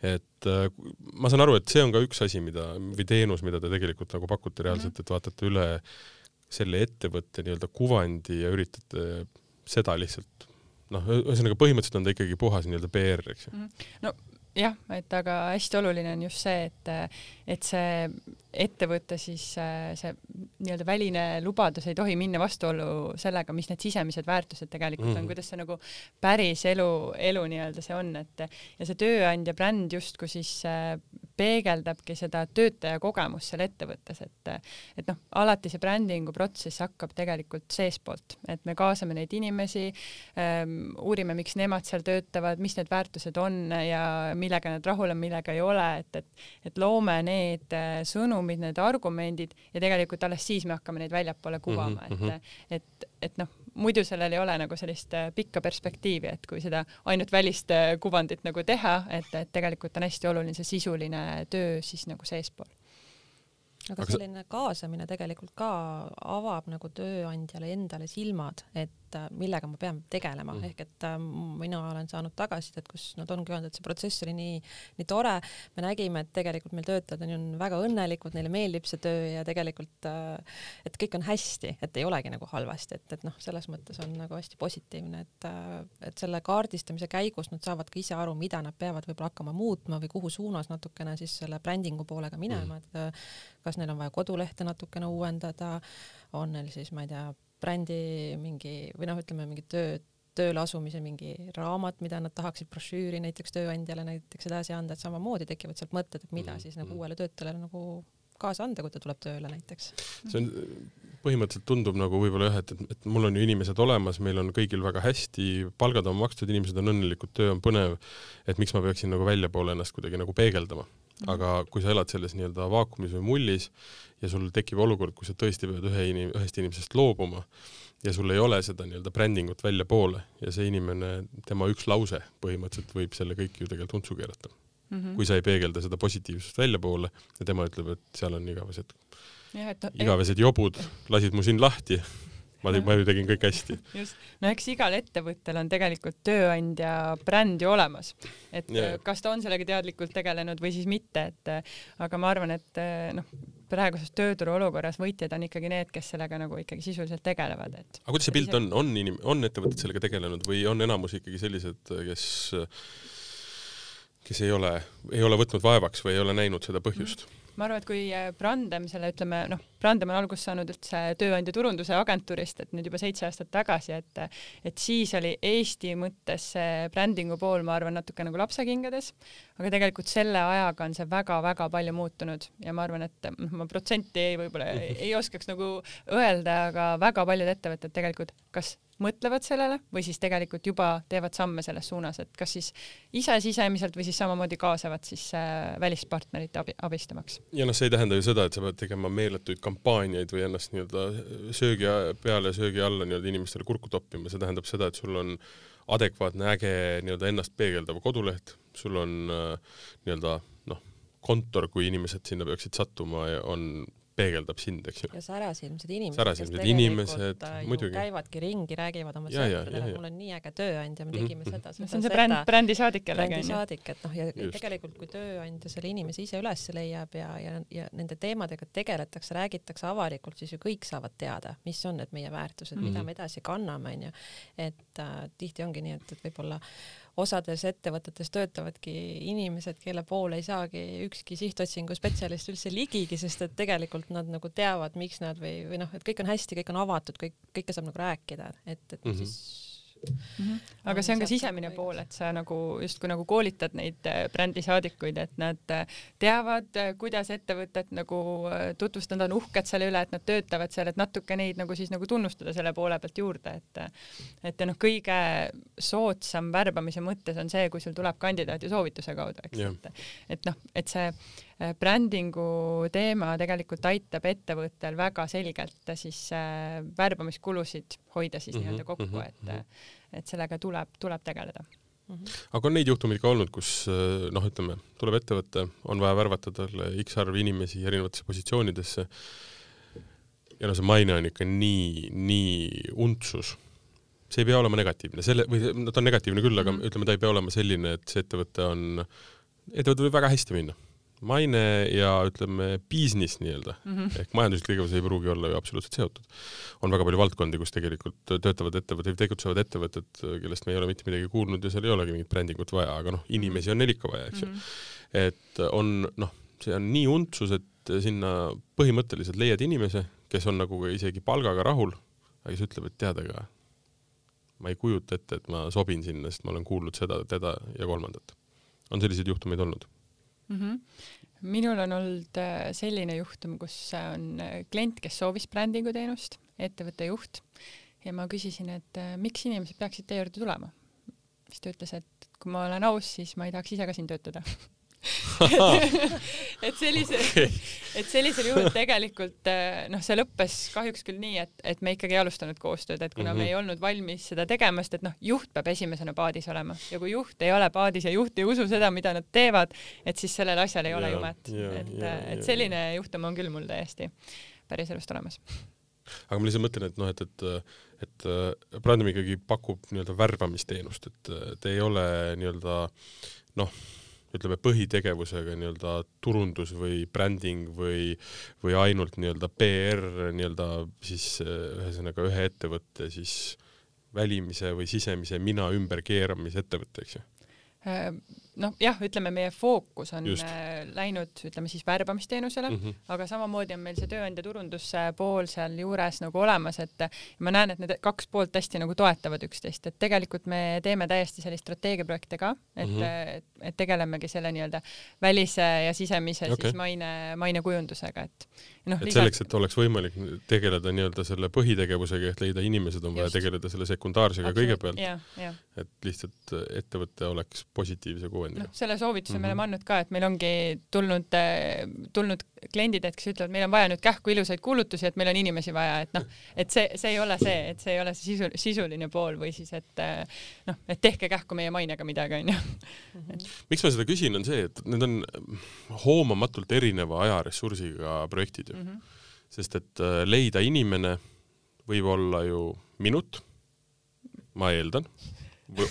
Speaker 3: et äh, ma saan aru, et see on ka üks asi, mida või teenus, mida te tegelikult nagu pakute reaalselt, et vaatate üle selle ettevõtte nii-öelda kuvandi ja üritate seda lihtsalt noh, ühesõnaga põhimõtteliselt on ta ikkagi puhas nii-öelda PR, eks ju.
Speaker 4: no jah, et aga hästi oluline on just see, et, et see ettevõtte siis äh, see nii-öelda väline lubadus ei tohi minna vastuollu sellega, mis need sisemised väärtused tegelikult mm -hmm.
Speaker 3: Mhm.
Speaker 4: on, kuidas see nagu päris elu, elu nii-öelda see on, et ja see tööandja bränd justkui siis äh, peegeldabki seda töötaja kogemust seal ettevõttes, et et noh, alati see brändingu protsess hakkab tegelikult seestpoolt, et me kaasame neid inimesi ähm,, uurime, miks nemad seal töötavad, mis need väärtused on ja millega nad rahul on, millega ei ole, et, et et loome need äh, sõnumid, need argumendid ja tegelikult alles siis me hakkame neid väljapoole kuvama mm, -hmm. et, et, et noh, muidu sellel ei ole nagu sellist äh, pikka perspektiivi, et kui seda ainult välist äh, kuvandit nagu teha, et, et tegelikult on hästi oluline see sisuline töö siis nagu seespool.
Speaker 5: aga selline kaasamine tegelikult ka avab nagu tööandjale endale silmad, et et äh, millega ma pean tegelema mm. ehk et äh, mina olen saanud tagasisidet, kus nad ongi öelnud, et see protsess oli nii, nii tore. me nägime, et tegelikult meil töötajad on väga õnnelikud, neile meeldib see töö ja tegelikult, äh, et kõik on hästi, et ei olegi nagu halvasti, et, et noh, selles mõttes on nagu hästi positiivne, et, et selle kaardistamise käigus nad saavad ka ise aru, mida nad peavad võib-olla hakkama muutma või kuhu suunas natukene siis selle brändingu poolega minema, et äh, kas neil on vaja kodulehte natukene uuendada, on neil siis, ma ei tea, brändi mingi või noh, ütleme mingi töö, tööle asumise mingi raamat, mida nad tahaksid brošüüri näiteks tööandjale näiteks edasi anda, et samamoodi tekivad sealt mõtted, et mida
Speaker 3: Mhm,
Speaker 5: siis nagu
Speaker 3: mhm.
Speaker 5: uuele töötajale nagu kaasa anda, kui ta tuleb tööle näiteks.
Speaker 3: see on, põhimõtteliselt tundub nagu võib-olla jah, et, et, et mul on ju inimesed olemas, meil on kõigil väga hästi, palgad on makstud, inimesed on õnnelikud, töö on põnev, et miks ma peaksin nagu väljapoole ennast kuidagi nagu peegeldama. Aga kui sa elad selles nii-öelda vaakumis või mullis ja sul tekib olukord, kus sa tõesti pead ühe inim-, ühest inimesest loobuma ja sul ei ole seda nii-öelda brändingut väljapoole ja see inimene, tema üks lause põhimõtteliselt võib selle kõik ju tegelikult untsu keerata
Speaker 4: mm. -hmm.
Speaker 3: kui sa ei peegelda seda positiivsust väljapoole ja tema ütleb, et seal on igavesed, igavesed jobud, lasid mu siin lahti. Ma tegin, ma ju tegin kõik hästi.
Speaker 4: just, no eks igal ettevõttel on tegelikult tööandja bränd ju olemas, et yeah. kas ta on sellega teadlikult tegelenud või siis mitte, et aga ma arvan, et noh, praeguses tööturu olukorras võitjad on ikkagi need, kes sellega nagu ikkagi sisuliselt tegelevad, et.
Speaker 3: aga kuidas see pilt on, on inim-, on ettevõtted sellega tegelenud või on enamus ikkagi sellised, kes kes ei ole, ei ole võtnud vaevaks või ei ole näinud seda põhjust mm.?
Speaker 4: Ma arvan, et kui Brandem selle ütleme noh, Brandem on algust saanud üldse tööandja turunduse agentuurist, et nüüd juba seitse aastat tagasi, et et siis oli Eesti mõttes see brändingu pool, ma arvan, natuke nagu lapsekingades, aga tegelikult selle ajaga on see väga-väga palju muutunud ja ma arvan, et noh, ma protsenti võib-olla ei oskaks nagu öelda, aga väga paljud ettevõtted tegelikult kas mõtlevad sellele või siis tegelikult juba teevad samme selles suunas, et kas siis ise sisemiselt või siis samamoodi kaasavad siis äh, välispartnerit abi, abistamaks.
Speaker 3: ja noh, see ei tähenda ju seda, et sa pead tegema meeletuid kampaaniaid või ennast nii-öelda söögi peale ja söögi alla nii-öelda inimestele kurku toppima, see tähendab seda, et sul on adekvaatne, äge nii-öelda ennast peegeldav koduleht, sul on äh, nii-öelda noh, kontor, kui inimesed sinna peaksid sattuma on peegeldab sind, eks ju.
Speaker 5: ja särasilmsed inimesed,
Speaker 3: särasilmsed inimesed, muidugi.
Speaker 5: käivadki ringi, räägivad oma sõpradele, mul on nii äge tööandja, me tegime
Speaker 3: Mhm,
Speaker 5: seda,
Speaker 4: no
Speaker 5: seda,
Speaker 4: see on see bränd, brändisaadik jällegi onju.
Speaker 5: brändisaadik, et noh, ja
Speaker 3: Just.
Speaker 5: tegelikult kui tööandja selle inimese ise üles leiab ja, ja, ja nende teemadega tegeletakse, räägitakse avalikult, siis ju kõik saavad teada, mis on need meie väärtused mm, -hmm. mida
Speaker 3: Mhm.
Speaker 5: me edasi kanname, onju. et äh, tihti ongi nii, et, et võib-olla osades ettevõtetes töötavadki inimesed, kelle poole ei saagi ükski sihtotsingu spetsialist üldse ligigi, sest et tegelikult nad nagu teavad, miks nad või, või noh, et kõik on hästi, kõik on avatud, kõik, kõike saab nagu rääkida, et, et mm. -hmm. siis
Speaker 4: Mm -hmm. aga see on ka sisemine pool, et sa nagu justkui nagu koolitad neid äh, brändisaadikuid, et nad äh, teavad, kuidas ettevõtet nagu äh, tutvustada, on uhked selle üle, et nad töötavad seal, et natuke neid nagu siis nagu tunnustada selle poole pealt juurde, et et noh, kõige soodsam värbamise mõttes on see, kui sul tuleb kandidaat ju soovituse kaudu, eks et et noh, et see äh, brändingu teema tegelikult aitab ettevõttel väga selgelt äh, siis äh, värbamiskulusid hoida siis
Speaker 3: Mhm,
Speaker 4: nii-öelda kokku,
Speaker 3: mhm,
Speaker 4: et
Speaker 3: mhm.
Speaker 4: et sellega tuleb, tuleb tegeleda.
Speaker 3: aga on neid juhtumeid ka olnud, kus äh, noh, ütleme, tuleb ettevõte, on vaja värvata talle X arv inimesi erinevatesse positsioonidesse ja no see maine on ikka nii, nii untsus. see ei pea olema negatiivne, selle, või no ta on negatiivne küll, aga
Speaker 4: Mhm.
Speaker 3: ütleme, ta ei pea olema selline, et see ettevõte on, ettevõte võib väga hästi minna. Maine ja ütleme, business nii-öelda
Speaker 4: Mm -hmm.
Speaker 3: ehk majanduslik tegevus ei pruugi olla ju absoluutselt seotud. on väga palju valdkondi, kus tegelikult töötavad ettevõtted, tegutsevad ettevõtted, kellest me ei ole mitte midagi kuulnud ja seal ei olegi mingit brändingut vaja, aga noh, inimesi on neil ikka vaja, eks ju.
Speaker 4: Mhm.
Speaker 3: et on noh, see on nii untsus, et sinna põhimõtteliselt leiad inimese, kes on nagu isegi palgaga rahul, aga kes ütleb, et tead, aga ma ei kujuta ette, et ma sobin sinna, sest ma olen kuulnud seda, teda ja kolmandat. on selliseid juhtumeid olnud?
Speaker 4: Mm. -hmm. minul on olnud äh, selline juhtum, kus on äh, klient, kes soovis brändingu teenust, ettevõtte juht ja ma küsisin, et äh, miks inimesed peaksid teie juurde tulema. siis ta ütles, et kui ma olen aus, siis ma ei tahaks ise ka siin töötada et sellise okay., et sellisel juhul tegelikult äh, noh, see lõppes kahjuks küll nii, et, et me ikkagi ei alustanud koostööd, et kuna mm -hmm. me ei olnud valmis seda tegema, sest et noh, juht peab esimesena paadis olema ja kui juht ei ole paadis ja juht ei usu seda, mida nad teevad, et siis sellel asjal ei ole
Speaker 3: Jaa,
Speaker 4: jumet.
Speaker 3: jaa,
Speaker 4: et,
Speaker 3: jaa,
Speaker 4: et
Speaker 3: jaa.
Speaker 4: selline juhtum on küll mul täiesti päriselust olemas
Speaker 3: aga ma lihtsalt mõtlen, et noh, et, et, et Brandem ikkagi pakub nii-öelda värbamisteenust, et ta ei ole nii-öelda noh, ütleme põhitegevusega nii-öelda turundus või bränding või, või ainult nii-öelda PR nii-öelda siis ühesõnaga ühe ettevõtte siis välimise või sisemise mina ümberkeeramise ettevõte, eks ju
Speaker 4: noh, jah, ütleme, meie fookus on Just. Äh, läinud, ütleme siis värbamisteenusele mm, -hmm. aga samamoodi on meil see tööandja turunduse pool sealjuures nagu olemas, et ma näen, et need kaks poolt hästi nagu toetavad üksteist, et tegelikult me teeme täiesti sellist strateegiaprojekte ka, et mm, -hmm. et, et tegelemegi selle nii-öelda välise ja sisemise okay. siis maine, mainekujundusega, et
Speaker 3: noh, et lisaks... selleks, et oleks võimalik tegeleda nii-öelda selle põhitegevusega ehk leida inimesed, on vaja tegeleda selle sekundaarsega kõigepealt. et lihtsalt ettevõte oleks positiivse kuvändiga
Speaker 4: noh, selle soovituse mm -hmm. me oleme mhm. andnud ka, et meil ongi tulnud, äh, tulnud kliendid, et kes ütlevad, meil on vaja nüüd kähku ilusaid kuulutusi, et meil on inimesi vaja, et noh, et see, see ei ole see, et see ei ole see sisu, sisuline pool või siis, et äh, noh, et tehke kähku meie mainega midagi, onju.
Speaker 3: Mhm. miks ma seda küsin, on see, et need on hoomamatult erineva ajaressursiga projektid ju mm. -hmm. sest et äh, leida inimene võib olla ju minut, ma eeldan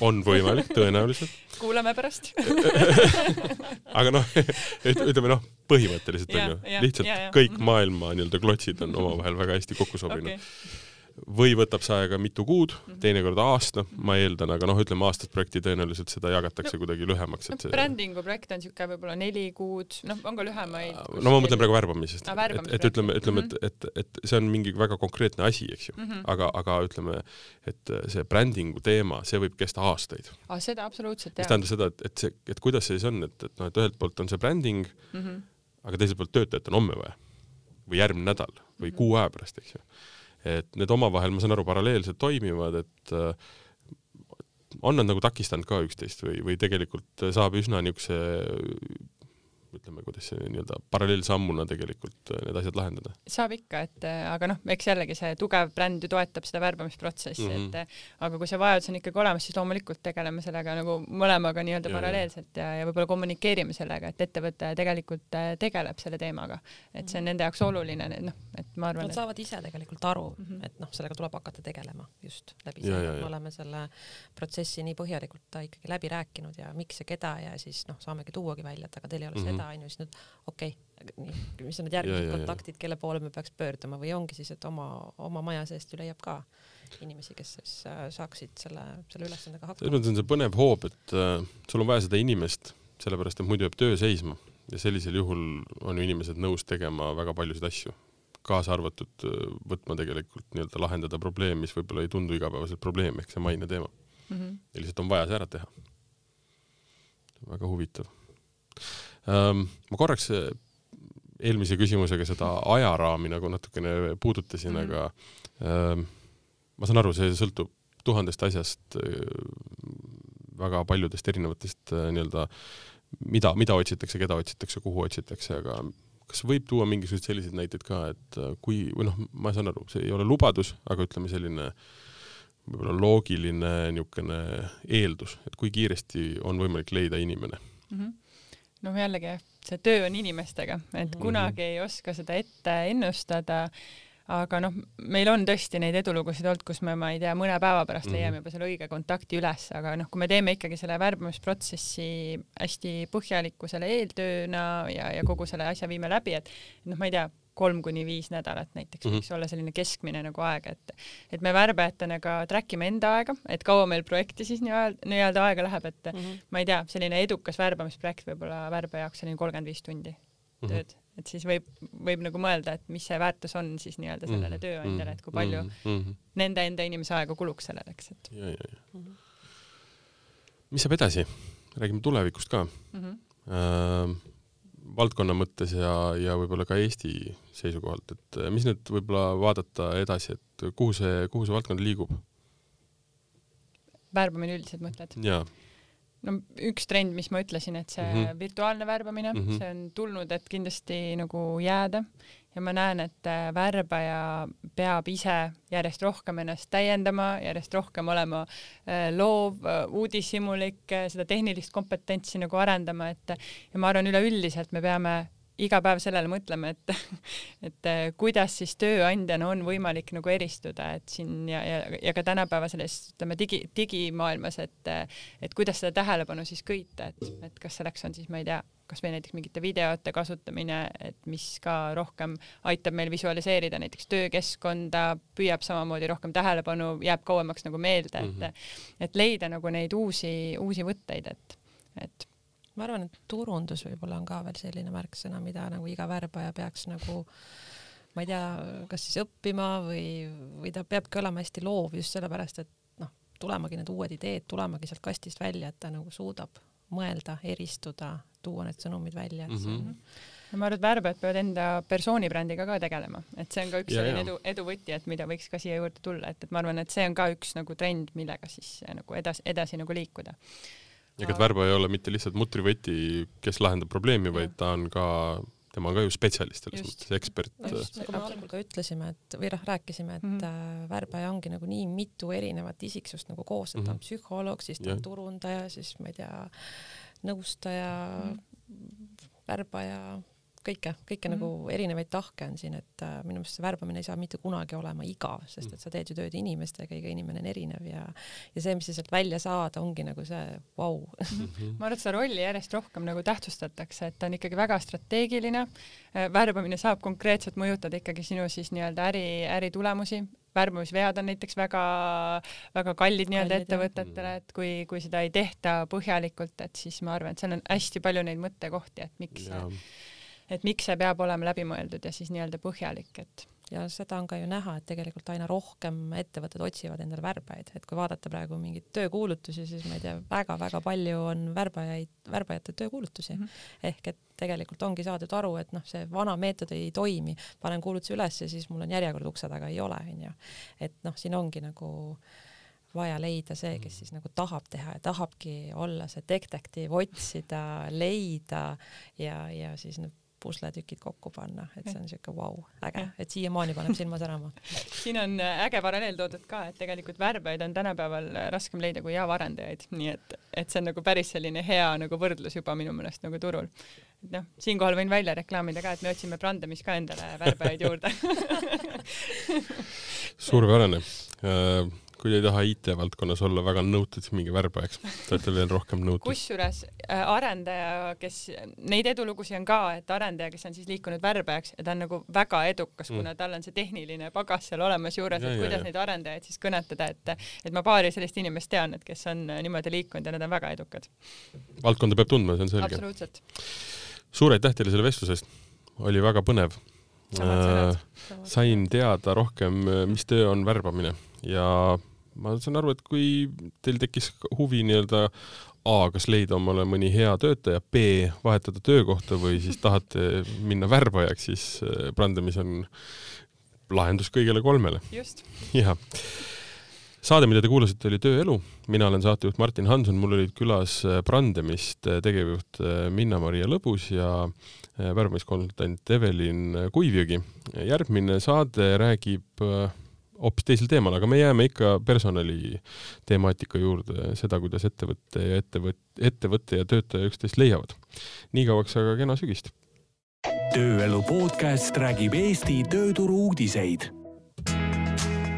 Speaker 3: on võimalik, tõenäoliselt.
Speaker 4: kuulame pärast
Speaker 3: aga noh, ütleme noh, põhimõtteliselt on ju, lihtsalt ja, ja. kõik mhm. maailma nii-öelda klotsid on omavahel väga hästi kokku sobinud okay või võtab see aega mitu kuud, mhm. teinekord aasta, ma eeldan, aga noh, ütleme aastast projekti tõenäoliselt seda jagatakse no, kuidagi lühemaks,
Speaker 4: et see no, brändingu projekt on niisugune võib-olla neli kuud, noh, on ka lühemaid.
Speaker 3: no ma mõtlen praegu värbamisest ah,. et, et ütleme, ütleme, et, et, et see on mingi väga konkreetne asi, eks ju mm, -hmm. aga, aga ütleme, et see brändingu teema, see võib kesta aastaid
Speaker 4: ah,. seda absoluutselt, jah.
Speaker 3: mis tähendab seda, et, et see, et kuidas see siis on, et, et noh, et ühelt poolt on see bränding mm, -hmm. aga teiselt poolt töötajat on homme vaja või järgmine nädal või mm -hmm. kuu aja pärast, eks ju et need omavahel, ma saan aru, paralleelselt toimivad, et äh, on nad nagu takistanud ka üksteist või, või tegelikult saab üsna niisuguse ütleme, kuidas see nii-öelda paralleelsammuna tegelikult äh, need asjad lahendada?
Speaker 4: saab ikka, et äh, aga noh, eks jällegi see tugev bränd ju toetab seda värbamisprotsessi mm, -hmm. et äh, aga kui see vajadus on ikkagi olemas, siis loomulikult tegeleme sellega nagu mõlemaga nii-öelda paralleelselt ja, ja võib-olla kommunikeerime sellega, et ettevõte tegelikult tegeleb selle teemaga. et see on nende jaoks oluline, noh, et ma arvan,
Speaker 5: Nad saavad ise tegelikult aru mm, -hmm. et noh, sellega tuleb hakata tegelema just läbi selle, et me oleme selle protsessi nii põhjalikult ikkagi läbi rääkinud ja miks ja keda ja siis noh, saamegi tuuagi välja, et aga teil ei ole mm -hmm. seda onju, siis nüüd okei okay,, mis on need järgmised ja, kontaktid, kelle poole me peaks pöörduma või ongi siis, et oma, oma maja seest ju leiab ka inimesi, kes siis äh, saaksid selle, selle ülesandega hakkama.
Speaker 3: selles mõttes on see põnev hoob, et äh, sul on vaja seda inimest, sellepärast et muidu jääb töö seisma ja sellisel juhul on ju inimesed nõus tegema väga paljusid asju, kaasa arvatud äh, võtma tegelikult nii-öelda lahendada probleem, mis võib-olla ei tundu igapäevaselt probleem ehk see maine teema mm. -hmm. ja lihtsalt on vaja see ära teha. väga huvitav ma korraks eh, eelmise küsimusega seda ajaraami nagu natukene puudutasin mm, -hmm. aga ma saan aru, see sõltub tuhandest asjast, väga paljudest erinevatest äh, nii-öelda, mida, mida otsitakse, keda otsitakse, kuhu otsitakse, aga kas võib tuua mingisuguseid selliseid näiteid ka, et kui, või noh, ma saan aru, see ei ole lubadus, aga ütleme selline võib-olla loogiline niisugune eeldus, et kui kiiresti on võimalik leida inimene mm? -hmm
Speaker 4: noh, jällegi see töö on inimestega, et mm -hmm. kunagi ei oska seda ette ennustada, aga noh, meil on tõesti neid edulugusid olnud, kus me, ma ei tea, mõne päeva pärast mm -hmm. leiame juba selle õige kontakti üles, aga noh, kui me teeme ikkagi selle värbamisprotsessi hästi põhjaliku selle eeltööna ja, ja kogu selle asja viime läbi, et noh, ma ei tea, kolm kuni viis nädalat näiteks mm -hmm. võiks olla selline keskmine nagu aeg, et et me värbajatena ka track ime enda aega, et kaua meil projekti siis nii-öelda nii aega läheb, et mm -hmm. ma ei tea, selline edukas värbamisprojekt võib-olla värbaja jaoks selline kolmkümmend viis tundi mm -hmm. tööd, et siis võib, võib nagu mõelda, et mis see väärtus on siis nii-öelda sellele mm -hmm. tööandjale, et kui palju mm -hmm. nende enda inimese aega kuluks sellele, eks, et.
Speaker 3: ja, ja, ja mm. -hmm. mis saab edasi? räägime tulevikust ka mm. -hmm. Uh, valdkonna mõttes ja, ja võib-olla ka Eesti seisukohalt, et eh, mis nüüd võib-olla vaadata edasi, et kuhu see, kuhu see valdkond liigub?
Speaker 4: värbamine üldiselt mõtled?
Speaker 3: jaa
Speaker 4: no üks trend, mis ma ütlesin, et see mm -hmm. virtuaalne värbamine mm, -hmm. see on tulnud, et kindlasti nagu jääda ja ma näen, et äh, värbaja peab ise järjest rohkem ennast täiendama, järjest rohkem olema äh, loov, äh, uudishimulik, seda tehnilist kompetentsi nagu arendama, et ja ma arvan, üleüldiselt me peame iga päev sellele mõtleme, et, et äh, kuidas siis tööandjana on võimalik nagu eristuda, et siin ja, ja, ja ka tänapäeva selles, ütleme digi, digimaailmas, et, et kuidas seda tähelepanu siis köita, et, et kas selleks on siis, ma ei tea, kasvõi näiteks mingite videote kasutamine, et mis ka rohkem aitab meil visualiseerida näiteks töökeskkonda, püüab samamoodi rohkem tähelepanu, jääb kauemaks nagu meelde, et mm, -hmm. et leida nagu neid uusi, uusi võtteid, et, et
Speaker 5: ma arvan, et turundus võib-olla on ka veel selline märksõna, mida nagu iga värbaja peaks nagu ma ei tea, kas siis õppima või, või ta peabki olema hästi loov just sellepärast, et noh, tulemagi need uued ideed, tulemagi sealt kastist välja, et ta nagu suudab mõelda, eristuda, tuua need sõnumid välja, et see on mm -hmm
Speaker 4: no ma arvan, et värbajad peavad enda persoonibrändiga ka tegelema, et see on ka üks ja, selline edu, eduvõti, et mida võiks ka siia juurde tulla, et, et ma arvan, et see on ka üks nagu trend, millega siis nagu edasi, edasi nagu liikuda
Speaker 3: ega Värba ei ole mitte lihtsalt mutrivõti, kes lahendab probleemi, vaid ta on ka, tema on ka ju spetsialist selles mõttes, ekspert.
Speaker 5: just, nagu me algul ka ütlesime, et või noh, rääkisime, et mm -hmm. Värbaja ongi nagu nii mitu erinevat isiksust nagu koos, et ta on mhm. psühholoog, siis ta on turundaja, siis ma ei tea, nõustaja mm, -hmm. värbaja kõike, kõike mm -hmm. nagu erinevaid tahke on siin, et äh, minu meelest see värbamine ei saa mitte kunagi olema igav, sest et sa teed ju tööd inimestega, iga inimene on erinev ja ja see, mis sa sealt välja saad, ongi nagu see vau wow.
Speaker 4: mm. -hmm. ma arvan, et seda rolli järjest rohkem nagu tähtsustatakse, et ta on ikkagi väga strateegiline. Äh, värbamine saab konkreetselt mõjutada ikkagi sinu siis nii-öelda äri, äritulemusi, värbamisvead on näiteks väga-väga kallid nii-öelda ettevõtetele, et kui, kui seda ei tehta põhjalikult, et siis ma arvan, et seal on hästi palju neid mõttekohti, et miks ja et miks see peab olema läbimõeldud ja siis nii-öelda põhjalik, et
Speaker 5: ja seda on ka ju näha, et tegelikult aina rohkem ettevõtted otsivad endale värbajaid, et kui vaadata praegu mingeid töökuulutusi, siis ma ei tea väga,, väga-väga palju on värbajaid, värbajate töökuulutusi mm. -hmm. ehk et tegelikult ongi saadud aru, et noh, see vana meetod ei toimi, panen kuulutuse üles ja siis mul on järjekord ukse taga, ei ole, onju. et noh, siin ongi nagu vaja leida see, kes siis nagu tahab teha ja tahabki olla see detektiiv, otsida, leida ja, ja siis noh, pusletükid kokku panna, et see on siuke vau wow,, äge, et siiamaani paneb silma särama.
Speaker 4: Siin on äh, äge paralleel toodud ka, et tegelikult värbajaid on tänapäeval äh, raskem leida kui Java arendajaid, nii et, et see on nagu päris selline hea nagu võrdlus juba minu meelest nagu turul. et noh, siinkohal võin välja reklaamida ka, et me otsime Brandemis ka endale värbajaid juurde.
Speaker 3: Suurepärane. Uh kui te ei taha IT-valdkonnas olla väga nõutud, siis minge värbajaks, te olete veel rohkem nõutud.
Speaker 4: kusjuures äh, arendaja, kes, neid edulugusid on ka, et arendaja, kes on siis liikunud värbajaks ja ta on nagu väga edukas mm., kuna tal on see tehniline pagas seal olemas juures, et kuidas ja. neid arendajaid siis kõnetada, et, et ma paari sellist inimest tean, et kes on niimoodi liikunud ja nad on väga edukad.
Speaker 3: valdkonda peab tundma, see on selge.
Speaker 4: absoluutselt.
Speaker 3: suur aitäh teile selle vestluse eest, oli väga põnev. Äh, sain teada rohkem, mis töö on värbamine ja ma saan aru, et kui teil tekkis huvi nii-öelda A, kas leida omale mõni hea töötaja, B, vahetada töökohta või siis tahate minna värbajaks, siis äh, Brandemis on lahendus kõigele kolmele. jah. saade, mida te kuulasite, oli Tööelu. mina olen saatejuht Martin Hanson, mul olid külas äh, Brandemist äh, tegevjuht Minna-Maria Lõbus ja värbamiskonsultant Evelin Kuivjõgi. järgmine saade räägib hoopis teisel teemal, aga me jääme ikka personali temaatika juurde, seda, kuidas ettevõte ja ettevõt-, ettevõte ja töötaja üksteist leiavad. nii kauaks aga kena sügist!
Speaker 2: tööelu podcast räägib Eesti tööturu uudiseid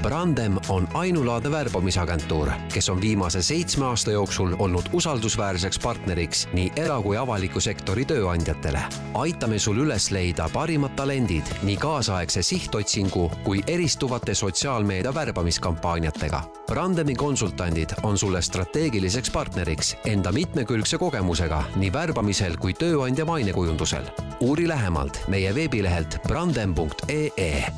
Speaker 1: Brandem on ainulaadne värbamisagentuur, kes on viimase seitsme aasta jooksul olnud usaldusväärseks partneriks nii era- kui avaliku sektori tööandjatele. aitame sul üles leida parimad talendid nii kaasaegse sihtotsingu kui eristuvate sotsiaalmeedia värbamiskampaaniatega. Brandemi konsultandid on sulle strateegiliseks partneriks enda mitmekülgse kogemusega nii värbamisel kui tööandja mainekujundusel. uuri lähemalt meie veebilehelt brandem.ee